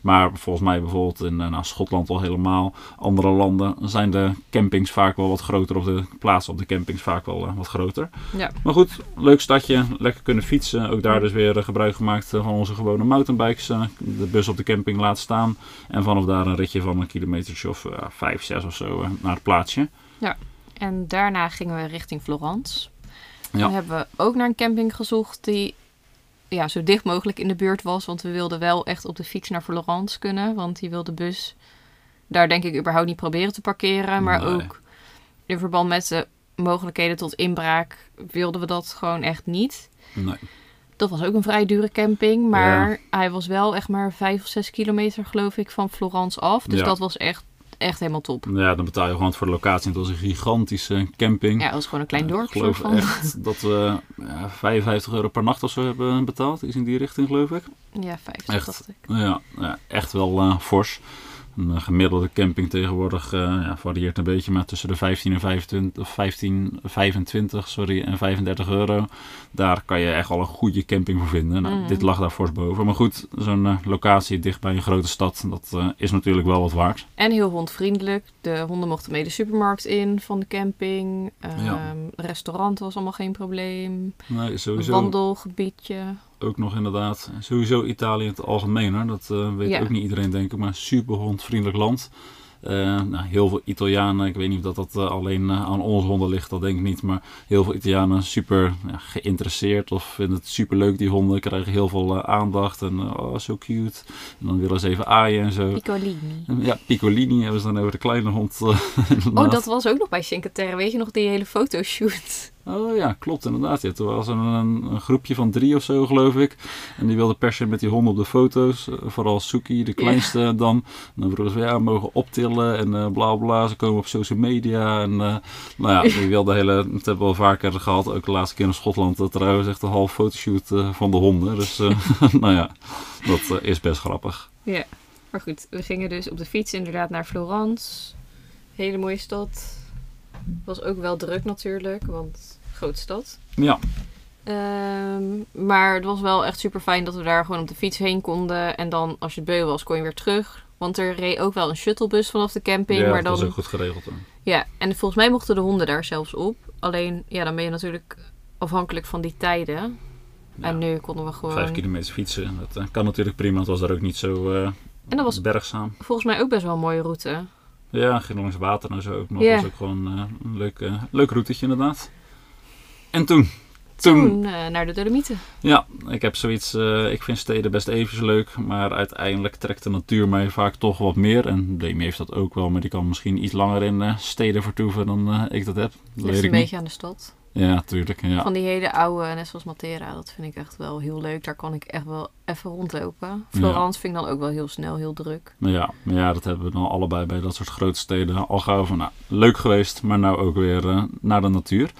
Maar volgens mij bijvoorbeeld in eh, nou, Schotland al helemaal, andere landen, zijn de campings vaak wel wat groter. Of de plaatsen op de campings vaak wel eh, wat groter. Ja. Maar goed, leuk stadje, lekker kunnen fietsen. Ook daar dus weer gebruik gemaakt van onze gewone mountainbikes. de bus op de camping laten staan. En vanaf daar een ritje van een kilometertje of eh, vijf, zes of zo naar het plaatsje. En daarna gingen we richting Florence. Ja. Dan hebben we ook naar een camping gezocht die ja, zo dicht mogelijk in de buurt was. Want we wilden wel echt op de fiets naar Florence kunnen. Want die wil de bus daar denk ik überhaupt niet proberen te parkeren. Maar Nee. ook in verband met de mogelijkheden tot inbraak wilden we dat gewoon echt niet. Nee. Dat was ook een vrij dure camping. Maar hij was wel echt maar vijf of zes kilometer geloof ik van Florence af. Dus Ja. dat was echt, echt helemaal top. Ja, dan betaal je gewoon voor de locatie. Het was een gigantische camping. Ja, het was gewoon een klein dorp. Ik geloof van. echt dat we ja, 55 euro per nacht of zo hebben betaald. Iets in die richting, geloof ik. Ja, 50 Echt. dacht ik. Ja, ja echt wel eh, fors. Een eh, gemiddelde camping tegenwoordig eh, ja, varieert een beetje, maar tussen de 15 en 25, of 15, 25 sorry, en 35 euro. Daar kan je echt al een goede camping voor vinden. Nou, Mhm. Dit lag daar fors boven. Maar goed, zo'n eh, locatie dicht bij een grote stad, dat is natuurlijk wel wat waard. En heel hondvriendelijk. De honden mochten mee de supermarkt in van de camping. Ehm, Ja. Restaurant was allemaal geen probleem. Nee, Een sowieso. wandelgebiedje. Ook nog inderdaad. Sowieso Italië in het algemeen. Hoor. Dat eh, weet Ja. ook niet iedereen denk ik. Maar super hondvriendelijk land. Eh, nou, heel veel Italianen. Ik weet niet of dat, dat eh, alleen aan onze honden ligt. Dat denk ik niet. Maar heel veel Italianen super ja, geïnteresseerd. Of vinden het super leuk die honden. Krijgen heel veel aandacht. En oh zo cute. En dan willen ze even aaien en zo. Piccolini. Ja, Piccolini hebben ze dan over de kleine hond. (laughs) Oh, dat was ook nog bij Cinque Terre. Weet je nog die hele fotoshoot? Oh ja, klopt inderdaad. Ja. Toen was er een, een groepje van drie of zo, geloof ik. En die wilde per se met die honden op de foto's. eh, Vooral Suki, de kleinste dan. En dan vroegen ze, ja, mogen optillen en eh bla bla. Ze komen op social media. En eh, nou ja, die wilde hele... Dat hebben we wel vaker gehad. Ook de laatste keer in Schotland. eh, trouwens echt een half fotoshoot van de honden. Dus (laughs) (laughs) nou ja, dat is best grappig. Ja. Maar goed, we gingen dus op de fiets inderdaad naar Florence. Hele mooie stad. Was ook wel druk natuurlijk, want grote stad. Ja, Ehm, maar het was wel echt super fijn dat we daar gewoon op de fiets heen konden. En dan als je beu was, kon je weer terug. Want er reed ook wel een shuttlebus vanaf de camping. ja maar dat was dan, ook goed geregeld. hoor. ja, en volgens mij mochten de honden daar zelfs op. Alleen, ja, dan ben je natuurlijk afhankelijk van die tijden. Ja, En nu konden we gewoon... Vijf kilometer fietsen, dat eh, kan natuurlijk prima. Het was daar ook niet zo eh En dat was bergzaam. volgens mij ook best wel een mooie route. Ja, ging langs water en zo ook nog. Ja. was ook gewoon eh, een leuk, leuk routetje inderdaad. En toen? Toen, Toen eh, naar de Dolomieten. ja, ik heb zoiets, eh, ik vind steden best even leuk, maar uiteindelijk trekt de natuur mij vaak toch wat meer. En Demi heeft dat ook wel, maar die kan misschien iets langer in eh, steden vertoeven dan ik dat heb. Dat weet een niet. beetje aan de stad. Ja, tuurlijk. Ja. Van die hele oude, net zoals Matera, dat vind ik echt wel heel leuk. Daar kan ik echt wel even rondlopen. Florence vind ik dan ook wel heel snel, heel druk. Ja, maar ja, dat hebben we dan allebei bij dat soort grote steden al gauw van, nou, leuk geweest, maar nou ook weer naar de natuur.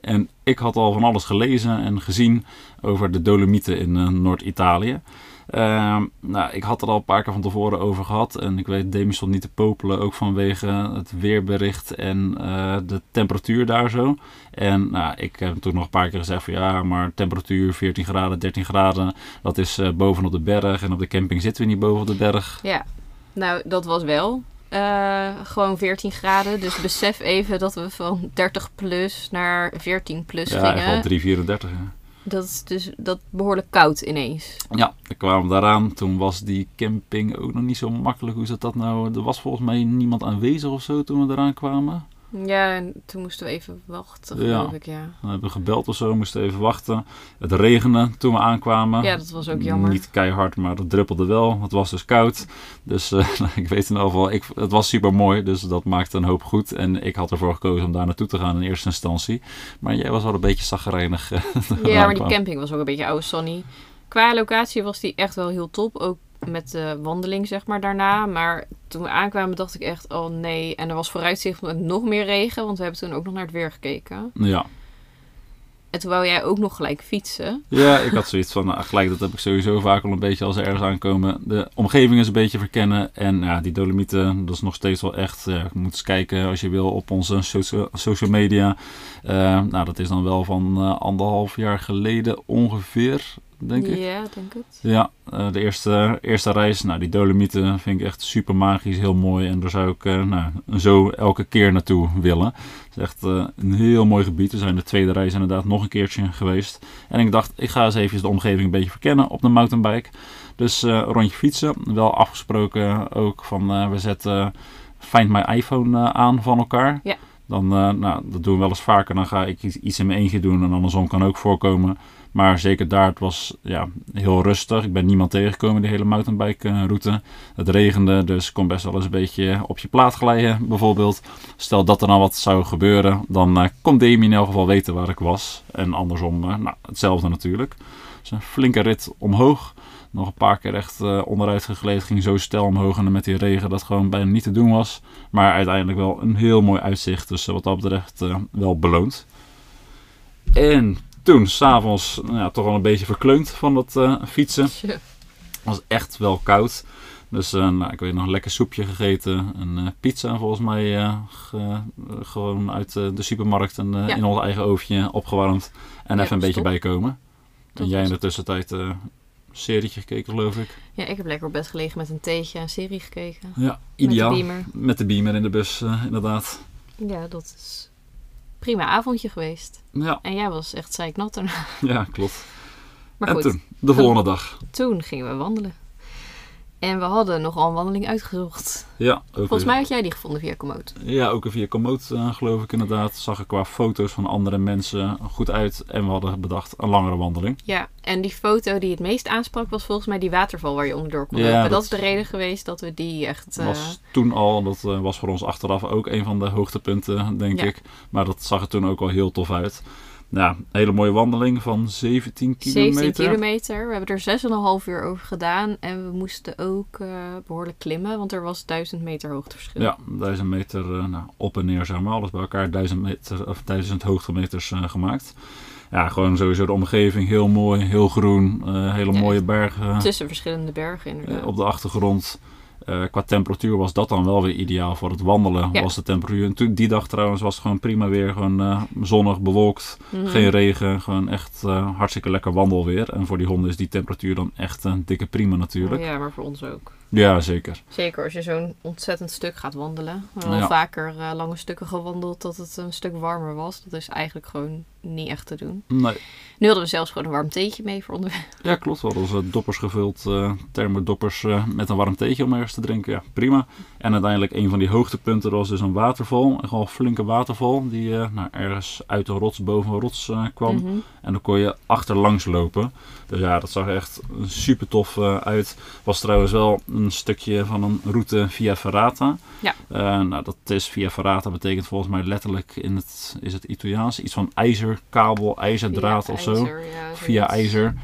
En ik had al van alles gelezen en gezien over de Dolomieten in eh, Noord-Italië. Ehm, nou, ik had er al een paar keer van tevoren over gehad. En ik weet, Demi stond niet te popelen, ook vanwege het weerbericht en eh, de temperatuur daar zo. En nou, ik heb toen nog een paar keer gezegd van ja, maar temperatuur 14 graden, 13 graden, dat is eh, bovenop de berg. En op de camping zitten we niet boven op de berg. Ja, nou, dat was wel eh, gewoon 14 graden. Dus besef even dat we van 30 plus naar 14 plus ja, gingen. 3,34. Ja. Dat is dus dat behoorlijk koud ineens. Ja, we kwamen daaraan. Toen was die camping ook nog niet zo makkelijk. Hoe zat dat nou? Er was volgens mij niemand aanwezig of zo toen we eraan kwamen. Ja, en toen moesten we even wachten, Ja. geloof ik, ja. We hebben gebeld of zo, moesten even wachten. Het regende toen we aankwamen. Ja, dat was ook jammer. Niet keihard, maar het druppelde wel. Het was dus koud. Dus (laughs) eh, ik weet in ieder geval, ik, het was super mooi. Dus dat maakte een hoop goed. En ik had ervoor gekozen om daar naartoe te gaan in eerste instantie. Maar jij was wel een beetje zaggerijnig. eh, (laughs) Ja, maar die camping was ook een beetje oude Sunny. Qua locatie was die echt wel heel top. Ook met de wandeling, zeg maar, daarna. Maar toen we aankwamen dacht ik echt, oh nee. En er was vooruitzicht met nog meer regen. Want we hebben toen ook nog naar het weer gekeken. Ja. En toen wou jij ook nog gelijk fietsen. Ja, ik had zoiets van, nou, gelijk, dat heb ik sowieso vaak al een beetje als er ergens aankomen. De omgeving is een beetje verkennen. En ja, die Dolomieten, dat is nog steeds wel echt. Ja, je moet eens kijken als je wil op onze socia- social media. Eh, nou, dat is dan wel van eh, anderhalf jaar geleden ongeveer, denk ik. Ja, denk het. Ja, eh, de eerste, eerste reis, nou die Dolomieten vind ik echt super magisch, heel mooi. En daar zou ik eh, nou, zo elke keer naartoe willen. Het is echt eh, een heel mooi gebied. We zijn de tweede reis inderdaad nog een keertje geweest. En ik dacht, ik ga eens even de omgeving een beetje verkennen op de mountainbike. Dus rondje fietsen. Wel afgesproken ook van we zetten Find My iPhone aan van elkaar. Ja. Dan, nou, dat doen we wel eens vaker. Dan ga ik iets, iets in mijn eentje doen en andersom kan ook voorkomen. Maar zeker daar, het was ja, heel rustig. Ik ben niemand tegengekomen die hele mountainbike eh, route. Het regende, dus kon best wel eens een beetje op je plaat glijden bijvoorbeeld. Stel dat er nou wat zou gebeuren, dan eh, kon Demi in elk geval weten waar ik was. En andersom, eh, nou, hetzelfde natuurlijk. Dus een flinke rit omhoog. Nog een paar keer echt onderuit gegleed. Ging zo stel omhoog en met die regen dat gewoon bijna niet te doen was. Maar uiteindelijk wel een heel mooi uitzicht. Dus wat dat betreft wel beloond. En toen, s'avonds, nou ja, toch wel een beetje verkleund van dat eh, fietsen. (laughs) Het was echt wel koud. Dus eh, nou, ik weet nog een lekker soepje gegeten. Een eh, pizza volgens mij ge- gewoon uit de supermarkt en Ja. in ons eigen oofje opgewarmd. En Ja, even een beetje bijkomen. Dat en jij in de tussentijd een serietje gekeken geloof ik. Ja, ik heb lekker op bed gelegen met een theetje en serie gekeken. Ja, ideaal. Met de beamer. Met de beamer in de bus inderdaad. Ja, dat is prima avondje geweest. Ja, En jij was echt zeiknat erna. ja klopt. Maar en goed, toen, de volgende dag. toen gingen we wandelen. En we hadden nogal een wandeling uitgezocht. Ja, ook Volgens mij had jij die gevonden via Komoot. Ja, ook via Komoot eh, geloof ik inderdaad. Zag er qua foto's van andere mensen goed uit. En we hadden bedacht een langere wandeling. Ja, en die foto die het meest aansprak was volgens mij die waterval waar je onderdoor kon Ja, dat- Dat is de reden geweest dat we die echt... eh, was toen al, dat eh, was voor ons achteraf ook een van de hoogtepunten, denk Ja. ik. Maar dat zag er toen ook al heel tof uit. Een hele mooie wandeling van 17 kilometer. 17 kilometer. We hebben er 6,5 uur over gedaan. En we moesten ook eh, behoorlijk klimmen, want er was 1000 meter hoogteverschil. Ja, 1000 meter eh, nou, op en neer, zeg maar. Alles bij elkaar 1000, meter, of 1000 hoogtemeters eh, gemaakt. Ja, gewoon sowieso de omgeving heel mooi, heel groen. hele Ja, mooie bergen. Tussen verschillende bergen inderdaad. Op de achtergrond. Eh, qua temperatuur was dat dan wel weer ideaal voor het wandelen. Ja. Was de temperatuur. En die dag trouwens was het gewoon prima weer. Gewoon eh, zonnig, bewolkt. Mhm. Geen regen. Gewoon echt eh, hartstikke lekker wandelweer. En voor die honden is die temperatuur dan echt een dikke prima natuurlijk. Ja, maar voor ons ook. Ja, zeker. Zeker als je zo'n ontzettend stuk gaat wandelen. We hebben Ja. al vaker eh, lange stukken gewandeld dat het een stuk warmer was. Dat is eigenlijk gewoon niet echt te doen. Nee. Nu hadden we zelfs gewoon een warm theetje mee voor onderweg. (laughs) Ja, klopt. We hadden onze doppers gevuld, eh thermodoppers eh, met een warm theetje om ergens te drinken. Ja, prima. En uiteindelijk een van die hoogtepunten was dus een waterval. Een gewoon flinke waterval die nou, ergens uit de rots boven een rots kwam. Mhm. En dan kon je achterlangs lopen. Dus ja, dat zag echt super tof uit. Was trouwens wel een stukje van een route via Ferrata. Ja. Eh, nou, dat is via Ferrata betekent volgens mij letterlijk in het, is het Italiaans, iets van ijzerkabel, ijzerdraad Via of zo. ja, Via ijzer.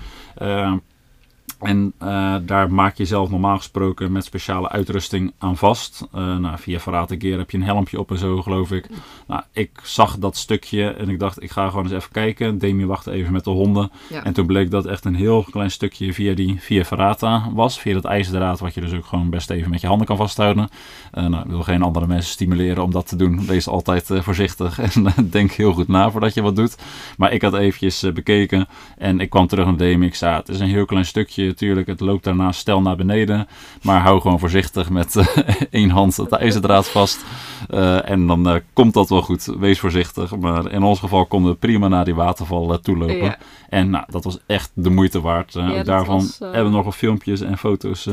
En eh, daar maak je zelf normaal gesproken met speciale uitrusting aan vast. Eh, nou, via Ferrata Gear heb je een helmpje op en zo, geloof ik. Nou, ik zag dat stukje en ik dacht, ik ga gewoon eens even kijken. Demi wachtte even met de honden. Ja. En toen bleek dat echt een heel klein stukje via die via Ferrata was. Via dat ijzerdraad, wat je dus ook gewoon best even met je handen kan vasthouden. Eh, nou, ik wil geen andere mensen stimuleren om dat te doen. Wees altijd voorzichtig (laughs) en denk heel goed na voordat je wat doet. Maar ik had eventjes bekeken en ik kwam terug naar Demi. Ik zei, het is een heel klein stukje. Tuurlijk, het loopt daarna stel naar beneden. Maar hou gewoon voorzichtig met eh, (laughs) één hand het ijzerdraad vast. Eh, en dan eh, komt dat wel goed. Wees voorzichtig. Maar in ons geval konden we prima naar die waterval toelopen. Ja. En nou, dat was echt de moeite waard. Ja, daarvan was, hebben we nog wat filmpjes en foto's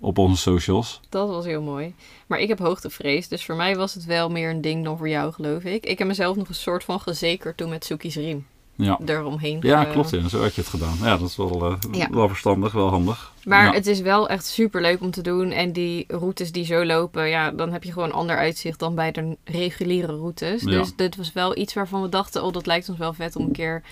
op onze socials. Dat was heel mooi. Maar ik heb hoogtevrees, dus voor mij was het wel meer een ding dan voor jou, geloof ik. Ik heb mezelf nog een soort van gezekerd toen met Suki's riem Ja. eromheen. Ja, ge- klopt. Ja. Zo had je het gedaan. Ja, dat is wel, eh, Ja. wel verstandig, wel handig. Maar Ja. het is wel echt super leuk om te doen. En die routes die zo lopen, ja, dan heb je gewoon ander uitzicht dan bij de reguliere routes. Dus dit was wel iets waarvan we dachten, oh, dat lijkt ons wel vet om een keer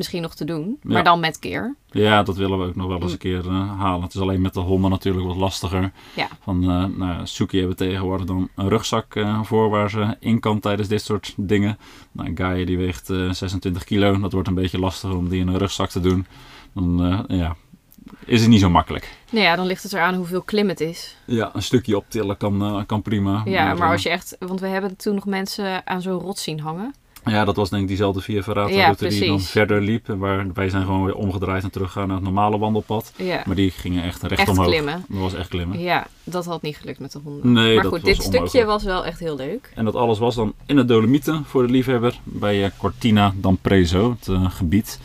misschien nog te doen. Ja. Maar dan met keer. Ja, dat willen we ook nog wel eens een keer eh, halen. Het is alleen met de honden natuurlijk wat lastiger. Ja. Van, eh nou, Suki hebben tegenwoordig dan een rugzak eh, voor waar ze in kan tijdens dit soort dingen. Nou, Gaia die weegt eh, 26 kilo. Dat wordt een beetje lastiger om die in een rugzak te doen. Dan ja, is het niet zo makkelijk. Nou ja, dan ligt het eraan hoeveel klim het is. Ja, een stukje optillen kan, kan prima. Ja, maar eh, als je echt... Want we hebben toen nog mensen aan zo'n rot zien hangen. Ja, dat was denk ik diezelfde via Ferrata Ja, route die dan verder liep. Waar wij zijn gewoon weer omgedraaid en teruggaan naar het normale wandelpad. Ja, Maar die gingen echt recht echt omhoog. klimmen. Dat was echt klimmen. Ja, dat had niet gelukt met de honden. Nee, maar goed, dit stukje was wel echt heel leuk. En dat alles was dan in de Dolomieten voor de liefhebber bij eh, Cortina d'Ampezzo, het eh, gebied.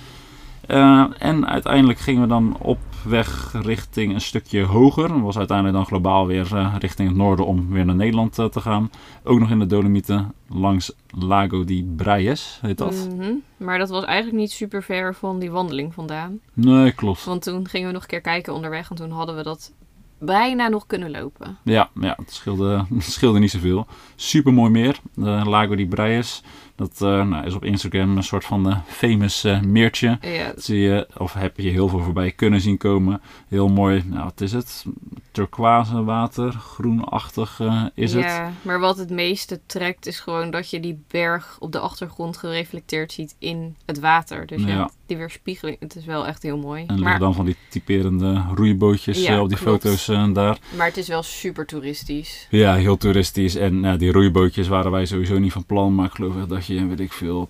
Eh, en uiteindelijk gingen we dan op weg richting een stukje hoger. Dat was uiteindelijk dan globaal weer eh, richting het noorden om weer naar Nederland eh, te gaan. Ook nog in de Dolomieten langs Lago di Braies, heet dat? Mhm. Maar dat was eigenlijk niet super ver van die wandeling vandaan. Nee, klopt. Want toen gingen we nog een keer kijken onderweg. En toen hadden we dat bijna nog kunnen lopen. Ja, ja het, scheelde, (laughs) het scheelde niet zoveel. Super mooi meer, de Lago di Braies. Dat eh, nou, is op Instagram een soort van eh, famous eh, meertje. Ja, Dat zie je, of heb je heel veel voorbij kunnen zien komen. Heel mooi, nou wat is het? Turquoise water, groenachtig is het. ja, maar wat het meeste trekt is gewoon dat je die berg op de achtergrond gereflecteerd ziet in het water. Dus ja, die weerspiegeling, het is wel echt heel mooi. En liggen Maar, dan van die typerende roeibootjes Ja, op die klopt. foto's eh, daar. maar het is wel super toeristisch. Ja, heel toeristisch. En nou, die roeibootjes waren wij sowieso niet van plan. Maar ik geloof dat je, weet ik veel,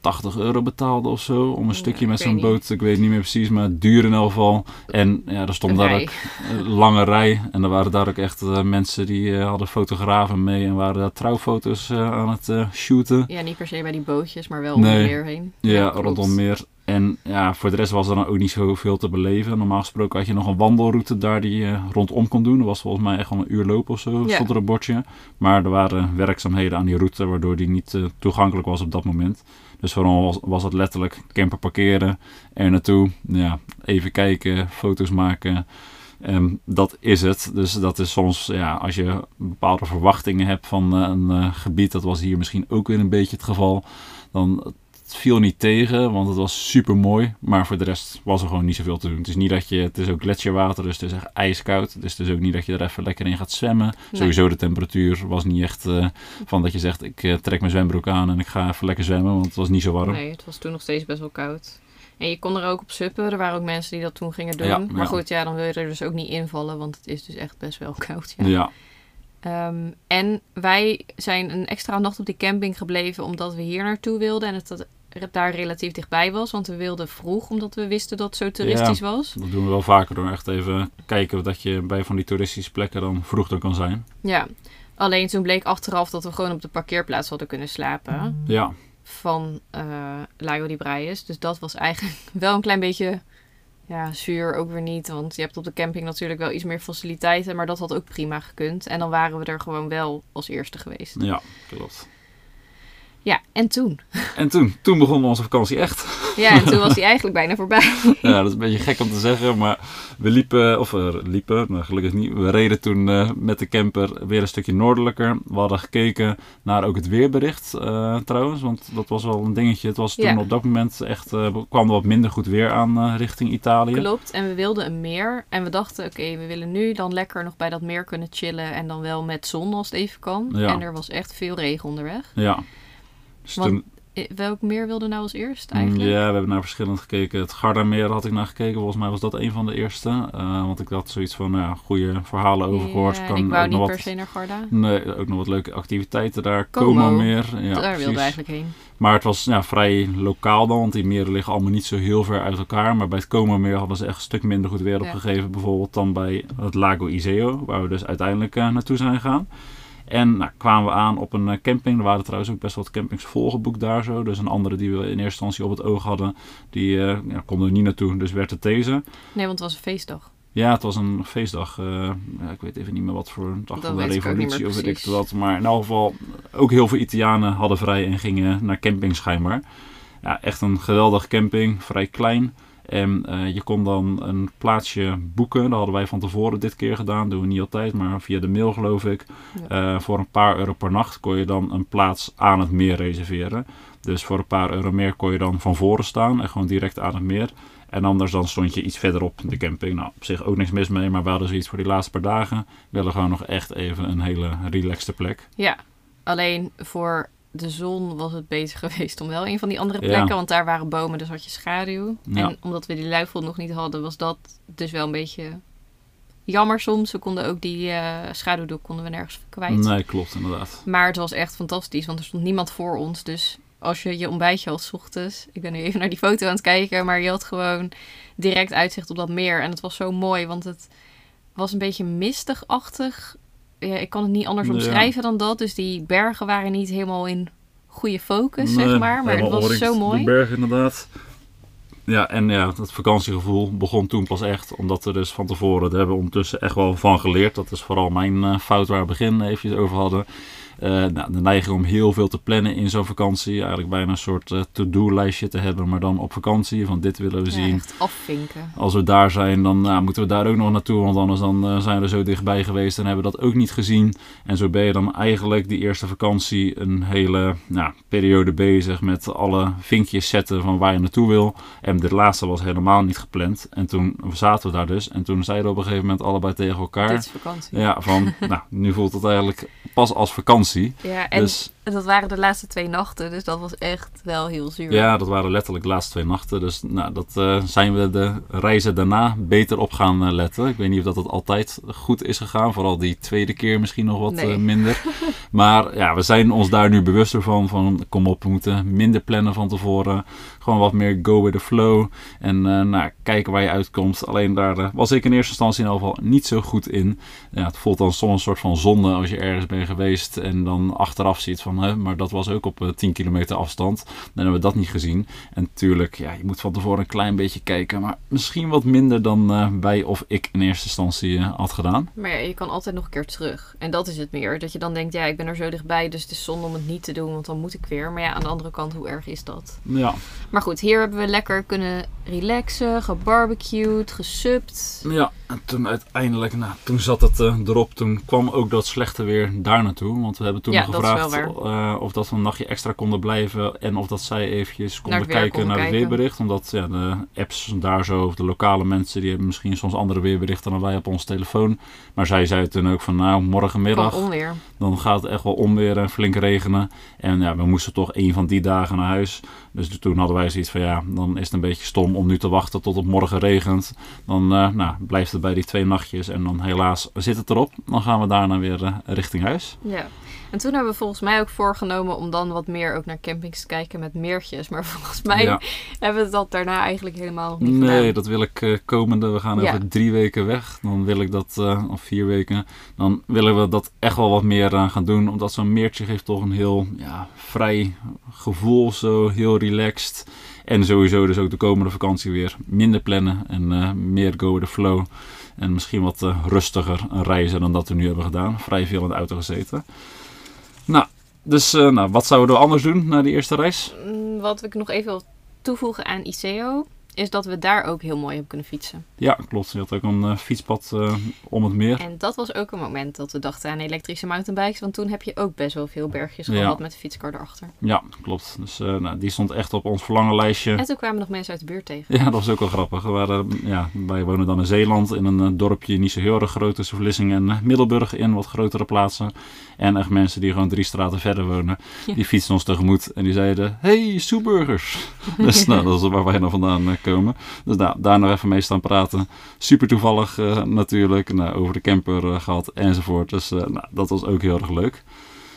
80 euro betaalde of zo. Om een stukje met zo'n boot. Ik weet niet meer precies, maar duur in elk geval. En ja, er stond daar ook een (laughs) lange rij. En er waren daar ook echt eh, mensen die eh, hadden fotografen mee. En waren daar trouwfoto's eh, aan het shooten. Ja, niet per se bij die bootjes, maar wel om Nee. meer heen. Ja, rondom meer. En ja, voor de rest was er dan ook niet zoveel te beleven. Normaal gesproken had je nog een wandelroute daar die je rondom kon doen. Dat was volgens mij echt wel een uur lopen of zo, Ja. stond er een bordje. Maar er waren werkzaamheden aan die route, waardoor die niet eh, toegankelijk was op dat moment. Dus vooral was, was het letterlijk camper parkeren, er naartoe, ja, even kijken, foto's maken. Ehm, dat is het. Dus dat is soms, ja, als je bepaalde verwachtingen hebt van eh, een eh, gebied, dat was hier misschien ook weer een beetje het geval, dan viel niet tegen, want het was super mooi. Maar voor de rest was er gewoon niet zoveel te doen. Het is niet dat je, het is ook gletsjerwater, dus het is echt ijskoud. Dus het is ook niet dat je er even lekker in gaat zwemmen. Nee. Sowieso de temperatuur was niet echt eh, van dat je zegt, ik eh, trek mijn zwembroek aan en ik ga even lekker zwemmen, want het was niet zo warm. Nee, het was toen nog steeds best wel koud. En je kon er ook op suppen. Er waren ook mensen die dat toen gingen doen. Ja, maar ja. goed, ja, dan wil je er dus ook niet invallen, want het is dus echt best wel koud. Ja. Ja, Ehm, en wij zijn een extra nacht op die camping gebleven omdat we hier naartoe wilden. En het, dat daar relatief dichtbij was. Want we wilden vroeg, omdat we wisten dat het zo toeristisch was. Dat doen we wel vaker door echt even kijken dat je bij van die toeristische plekken dan vroeg er kan zijn. Ja, alleen toen bleek achteraf dat we gewoon op de parkeerplaats hadden kunnen slapen. Ja, Van eh Lago di Braies. Dus dat was eigenlijk (laughs) wel een klein beetje ja, zuur ook weer niet. Want je hebt op de camping natuurlijk wel iets meer faciliteiten. Maar dat had ook prima gekund. En dan waren we er gewoon wel als eerste geweest. ja, klopt. Ja, en toen? En toen, toen begon onze vakantie echt. Ja, en toen was hij eigenlijk bijna voorbij. (laughs) Ja, dat is een beetje gek om te zeggen, maar we liepen, of we liepen, nou, gelukkig niet. We reden toen eh, met de camper weer een stukje noordelijker. We hadden gekeken naar ook het weerbericht eh, trouwens, want dat was wel een dingetje. Het was toen Ja. op dat moment echt, eh, kwam er wat minder goed weer aan eh, richting Italië. Klopt. En we wilden een meer. En we dachten, oké, we willen nu dan lekker nog bij dat meer kunnen chillen. En dan wel met zon als het even kan. Ja. En er was echt veel regen onderweg. Ja. Dus Want- Welk meer wilden we nou als eerst Mm, eigenlijk? Ja, we hebben naar verschillend gekeken. Het Gardameer had ik naar gekeken. Volgens mij was dat een van de eerste. Eh, want ik had zoiets van, nou ja, goede verhalen over gehoord. Ja, Kan ik wou niet wat, per se naar Garda. Nee, ook nog wat leuke activiteiten daar. Como. Meer. Ja, Daar precies. wilden we eigenlijk heen. Maar het was ja, vrij lokaal dan, want die meren liggen allemaal niet zo heel ver uit elkaar. Maar bij het Como meer hadden ze echt een stuk minder goed weer opgegeven. Bijvoorbeeld dan bij het Lago Iseo, waar we dus uiteindelijk eh, naartoe zijn gegaan. En nou, kwamen we aan op een eh, camping. Er waren trouwens ook best wat campings volgeboekt daar zo. Dus een andere die we in eerste instantie op het oog hadden, die eh, ja, konden er niet naartoe. Dus werd het deze. Nee, want het was een feestdag. Ja, het was een feestdag. eh, ik weet even niet meer wat voor een dag van de revolutie of weet ik wat. Maar in elk geval, ook heel veel Italianen hadden vrij en gingen naar camping schijnbaar. Ja, echt een geweldige camping, vrij klein. En eh, je kon dan een plaatsje boeken. Dat hadden wij van tevoren dit keer gedaan. doen we niet altijd, maar via de mail geloof ik. Eh, voor een paar euro per nacht kon je dan een plaats aan het meer reserveren. Dus voor een paar euro meer kon je dan van voren staan en gewoon direct aan het meer. En anders dan stond je iets verderop in de camping. Nou, op zich ook niks mis mee, maar we hadden zoiets voor die laatste paar dagen. We willen gewoon nog echt even een hele relaxte plek. Ja, alleen voor de zon was het beter (laughs) geweest om wel een van die andere Ja. plekken. Want daar waren bomen, dus had je schaduw. Ja. En omdat we die luifel nog niet hadden, was dat dus wel een beetje jammer soms. We konden ook die eh schaduwdoek konden we nergens kwijt. Nee, klopt inderdaad. Maar het was echt fantastisch, want er stond niemand voor ons. Dus als je je ontbijtje had 's ochtends... Ik ben nu even naar die foto aan het kijken, maar je had gewoon direct uitzicht op dat meer. En het was zo mooi, want het was een beetje mistig-achtig. Ja, ik kan het niet anders Ja. omschrijven dan dat. Dus die bergen waren niet helemaal in goede focus, Nee, zeg maar. Maar het was zo mooi. bergen inderdaad. Ja, en ja, het vakantiegevoel begon toen pas echt. Omdat we dus van tevoren, daar hebben we ondertussen echt wel van geleerd. Dat is vooral mijn eh, fout waar we begin even over hadden. Eh, nou, de neiging om heel veel te plannen in zo'n vakantie. Eigenlijk bijna een soort eh, to-do-lijstje te hebben, maar dan op vakantie. Van dit willen we Ja, zien. echt afvinken. Als we daar zijn, dan nou, moeten we daar ook nog naartoe. Want anders dan, eh, zijn we er zo dichtbij geweest en hebben we dat ook niet gezien. En zo ben je dan eigenlijk die eerste vakantie een hele nou, periode bezig met alle vinkjes zetten van waar je naartoe wil. En de laatste was helemaal niet gepland. En toen zaten we daar dus. En toen zeiden we op een gegeven moment allebei tegen elkaar. Dit is vakantie. Ja, van nou, nu voelt het eigenlijk pas als vakantie. Ja, en dus dat waren de laatste twee nachten. Dus dat was echt wel heel zuur. ja, dat waren letterlijk de laatste twee nachten. Dus nou, dat eh, zijn we de reizen daarna beter op gaan eh, letten. Ik weet niet of dat het altijd goed is gegaan. Vooral die tweede keer misschien nog wat Nee. eh, minder. (laughs) maar ja, we zijn ons daar nu bewuster van. Van kom op, we moeten minder plannen van tevoren. Gewoon wat meer go with the flow. En nou, kijken waar je uitkomt. Alleen daar was ik in eerste instantie in ieder geval niet zo goed in. Ja, het voelt dan soms een soort van zonde als je ergens bent geweest. En dan achteraf ziet van, hè, maar dat was ook op eh, 10 kilometer afstand. Dan hebben we dat niet gezien. En natuurlijk, ja, je moet van tevoren een klein beetje kijken. Maar misschien wat minder dan eh, wij of ik in eerste instantie eh, had gedaan. Maar ja, je kan altijd nog een keer terug. En dat is het meer. Dat je dan denkt, ja, ik ben er zo dichtbij, dus het is zonde om het niet te doen, want dan moet ik weer. Maar ja, aan de andere kant, hoe erg is dat? Ja, Maar goed, hier hebben we lekker kunnen relaxen, gebarbecued, gesupt. ja. En toen uiteindelijk, nou, toen zat het eh, erop. Toen kwam ook dat slechte weer daar naartoe. Want we hebben toen Ja, gevraagd eh, of dat we een nachtje extra konden blijven. En of dat zij eventjes konden kijken konden naar het weerbericht. Omdat ja, de apps daar zo, of de lokale mensen, die hebben misschien soms andere weerberichten dan wij op ons telefoon. Maar zij zei toen ook van, nou, morgenmiddag dan gaat het echt wel onweer en flink regenen. En ja, we moesten toch een van die dagen naar huis. Dus toen hadden wij zoiets van ja, dan is het een beetje stom om nu te wachten tot het morgen regent. Dan eh, nou, blijft het bij die twee nachtjes en dan helaas zit het erop. Dan gaan we daarna weer eh, richting huis. Ja. En toen hebben we volgens mij ook voorgenomen om dan wat meer ook naar campings te kijken met meertjes. Maar (laughs) volgens mij Ja. hebben we dat daarna eigenlijk helemaal niet Nee, gedaan. dat wil ik eh, komende. We gaan Ja. over drie weken weg. Dan wil ik dat, eh, of vier weken. Dan willen we dat echt wel wat meer aan gaan doen. Omdat zo'n meertje geeft toch een heel ja, vrij gevoel. Zo heel relaxed. En sowieso dus ook de komende vakantie weer minder plannen. En eh, meer go with the flow. En misschien wat eh, rustiger reizen dan dat we nu hebben gedaan. Vrij veel in de auto gezeten. Nou, dus eh, nou, wat zouden we anders doen na die eerste reis? Mm, Wat ik nog even wil toevoegen aan ICO, is dat we daar ook heel mooi hebben kunnen fietsen. Ja, klopt. Je had ook een eh, fietspad eh, om het meer. En dat was ook een moment dat we dachten aan elektrische mountainbikes. Want toen heb je ook best wel veel bergjes Ja. gehad met de fietskar erachter. Ja, klopt. Dus eh, nou, die stond echt op ons verlangenlijstje. En toen kwamen nog mensen uit de buurt tegen. Ja, dat was ook wel grappig. We waren, ja, wij wonen dan in Zeeland, in een dorpje niet zo heel erg groot tussen Vlissingen en Middelburg, in wat grotere plaatsen. En echt mensen die gewoon drie straten verder wonen, Ja. die fietsten ons tegemoet en die zeiden, hey, Soeburgers. (laughs) dus nou, dat is waar wij dan vandaan komen. Dus nou, daar nog even mee staan praten. Super toevallig eh, natuurlijk, nou, over de camper eh, gehad enzovoort. Dus eh, nou, dat was ook heel erg leuk.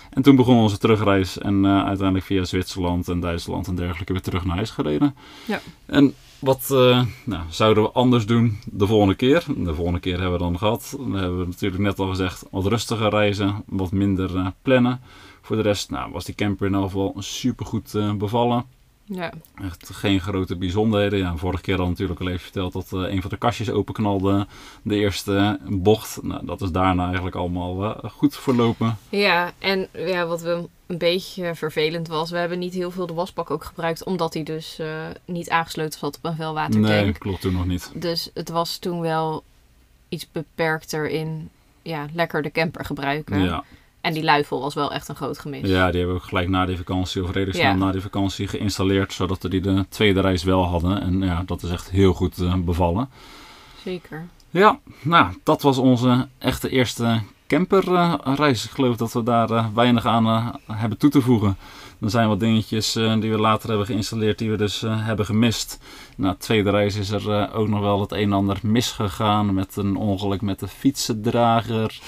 En toen begon onze terugreis en uiteindelijk via Zwitserland en Duitsland en dergelijke weer terug naar huis gereden. Ja. En wat nou, zouden we anders doen de volgende keer? De volgende keer hebben we dan gehad. Dan hebben we natuurlijk net al gezegd wat rustiger reizen, wat minder plannen. Voor de rest nou, was die camper in elk geval super goed bevallen. Ja, Echt geen grote bijzonderheden. Ja, vorige keer al natuurlijk al even verteld dat eh, een van de kastjes openknalde. De eerste bocht. Nou, dat is daarna eigenlijk allemaal eh, goed verlopen. ja en ja, wat we een beetje vervelend was, we hebben niet heel veel de wasbak ook gebruikt. Omdat hij dus eh, niet aangesloten zat op een veelwatertank. Nee, klopt toen nog niet. Dus het was toen wel iets beperkter in ja, lekker de camper gebruiken. Ja. En die luifel was wel echt een groot gemis. ja, die hebben we ook gelijk na die vakantie of redelijk snel Ja. na die vakantie geïnstalleerd. Zodat we die de tweede reis wel hadden. En ja, dat is echt heel goed eh, bevallen. Zeker. Ja, nou, dat was onze echte eerste camperreis. Ik geloof dat we daar eh, weinig aan eh, hebben toe te voegen. Er zijn wat dingetjes eh, die we later hebben geïnstalleerd die we dus eh, hebben gemist. Na de tweede reis is er eh, ook nog wel het een en ander misgegaan met een ongeluk met de fietsendrager.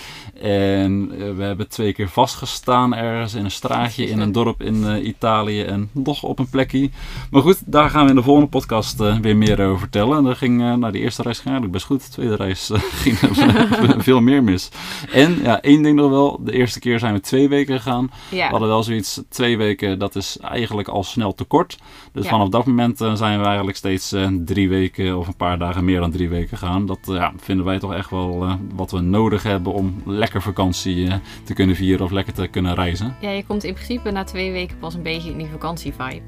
En we hebben twee keer vastgestaan ergens in een straatje in een dorp in Italië en nog op een plekje. Maar goed, daar gaan we in de volgende podcast weer meer over vertellen. En dat ging, nou, die eerste reis ging eigenlijk best goed. De tweede reis (laughs) ging (laughs) veel meer mis. En ja, één ding nog wel. De eerste keer zijn we twee weken gegaan. Ja, We hadden wel zoiets, twee weken, dat is eigenlijk al snel te kort. Dus Ja. vanaf dat moment eh, zijn we eigenlijk steeds eh, drie weken of een paar dagen meer dan drie weken gaan. Dat eh, ja, vinden wij toch echt wel eh, wat we nodig hebben om lekker vakantie eh, te kunnen vieren of lekker te kunnen reizen. ja, je komt in principe na twee weken pas een beetje in die vakantievibe.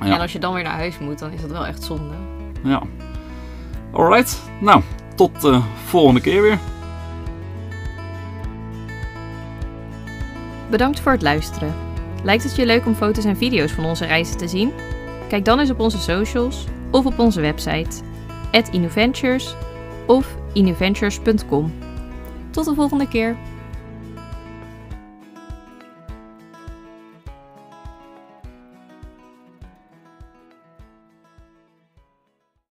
Ja. En als je dan weer naar huis moet, dan is dat wel echt zonde. Ja. Alright, nou, tot de volgende keer weer. Bedankt voor het luisteren. Lijkt het je leuk om foto's en video's van onze reizen te zien? Kijk dan eens op onze socials of op onze website @innoventures of. Tot de volgende keer.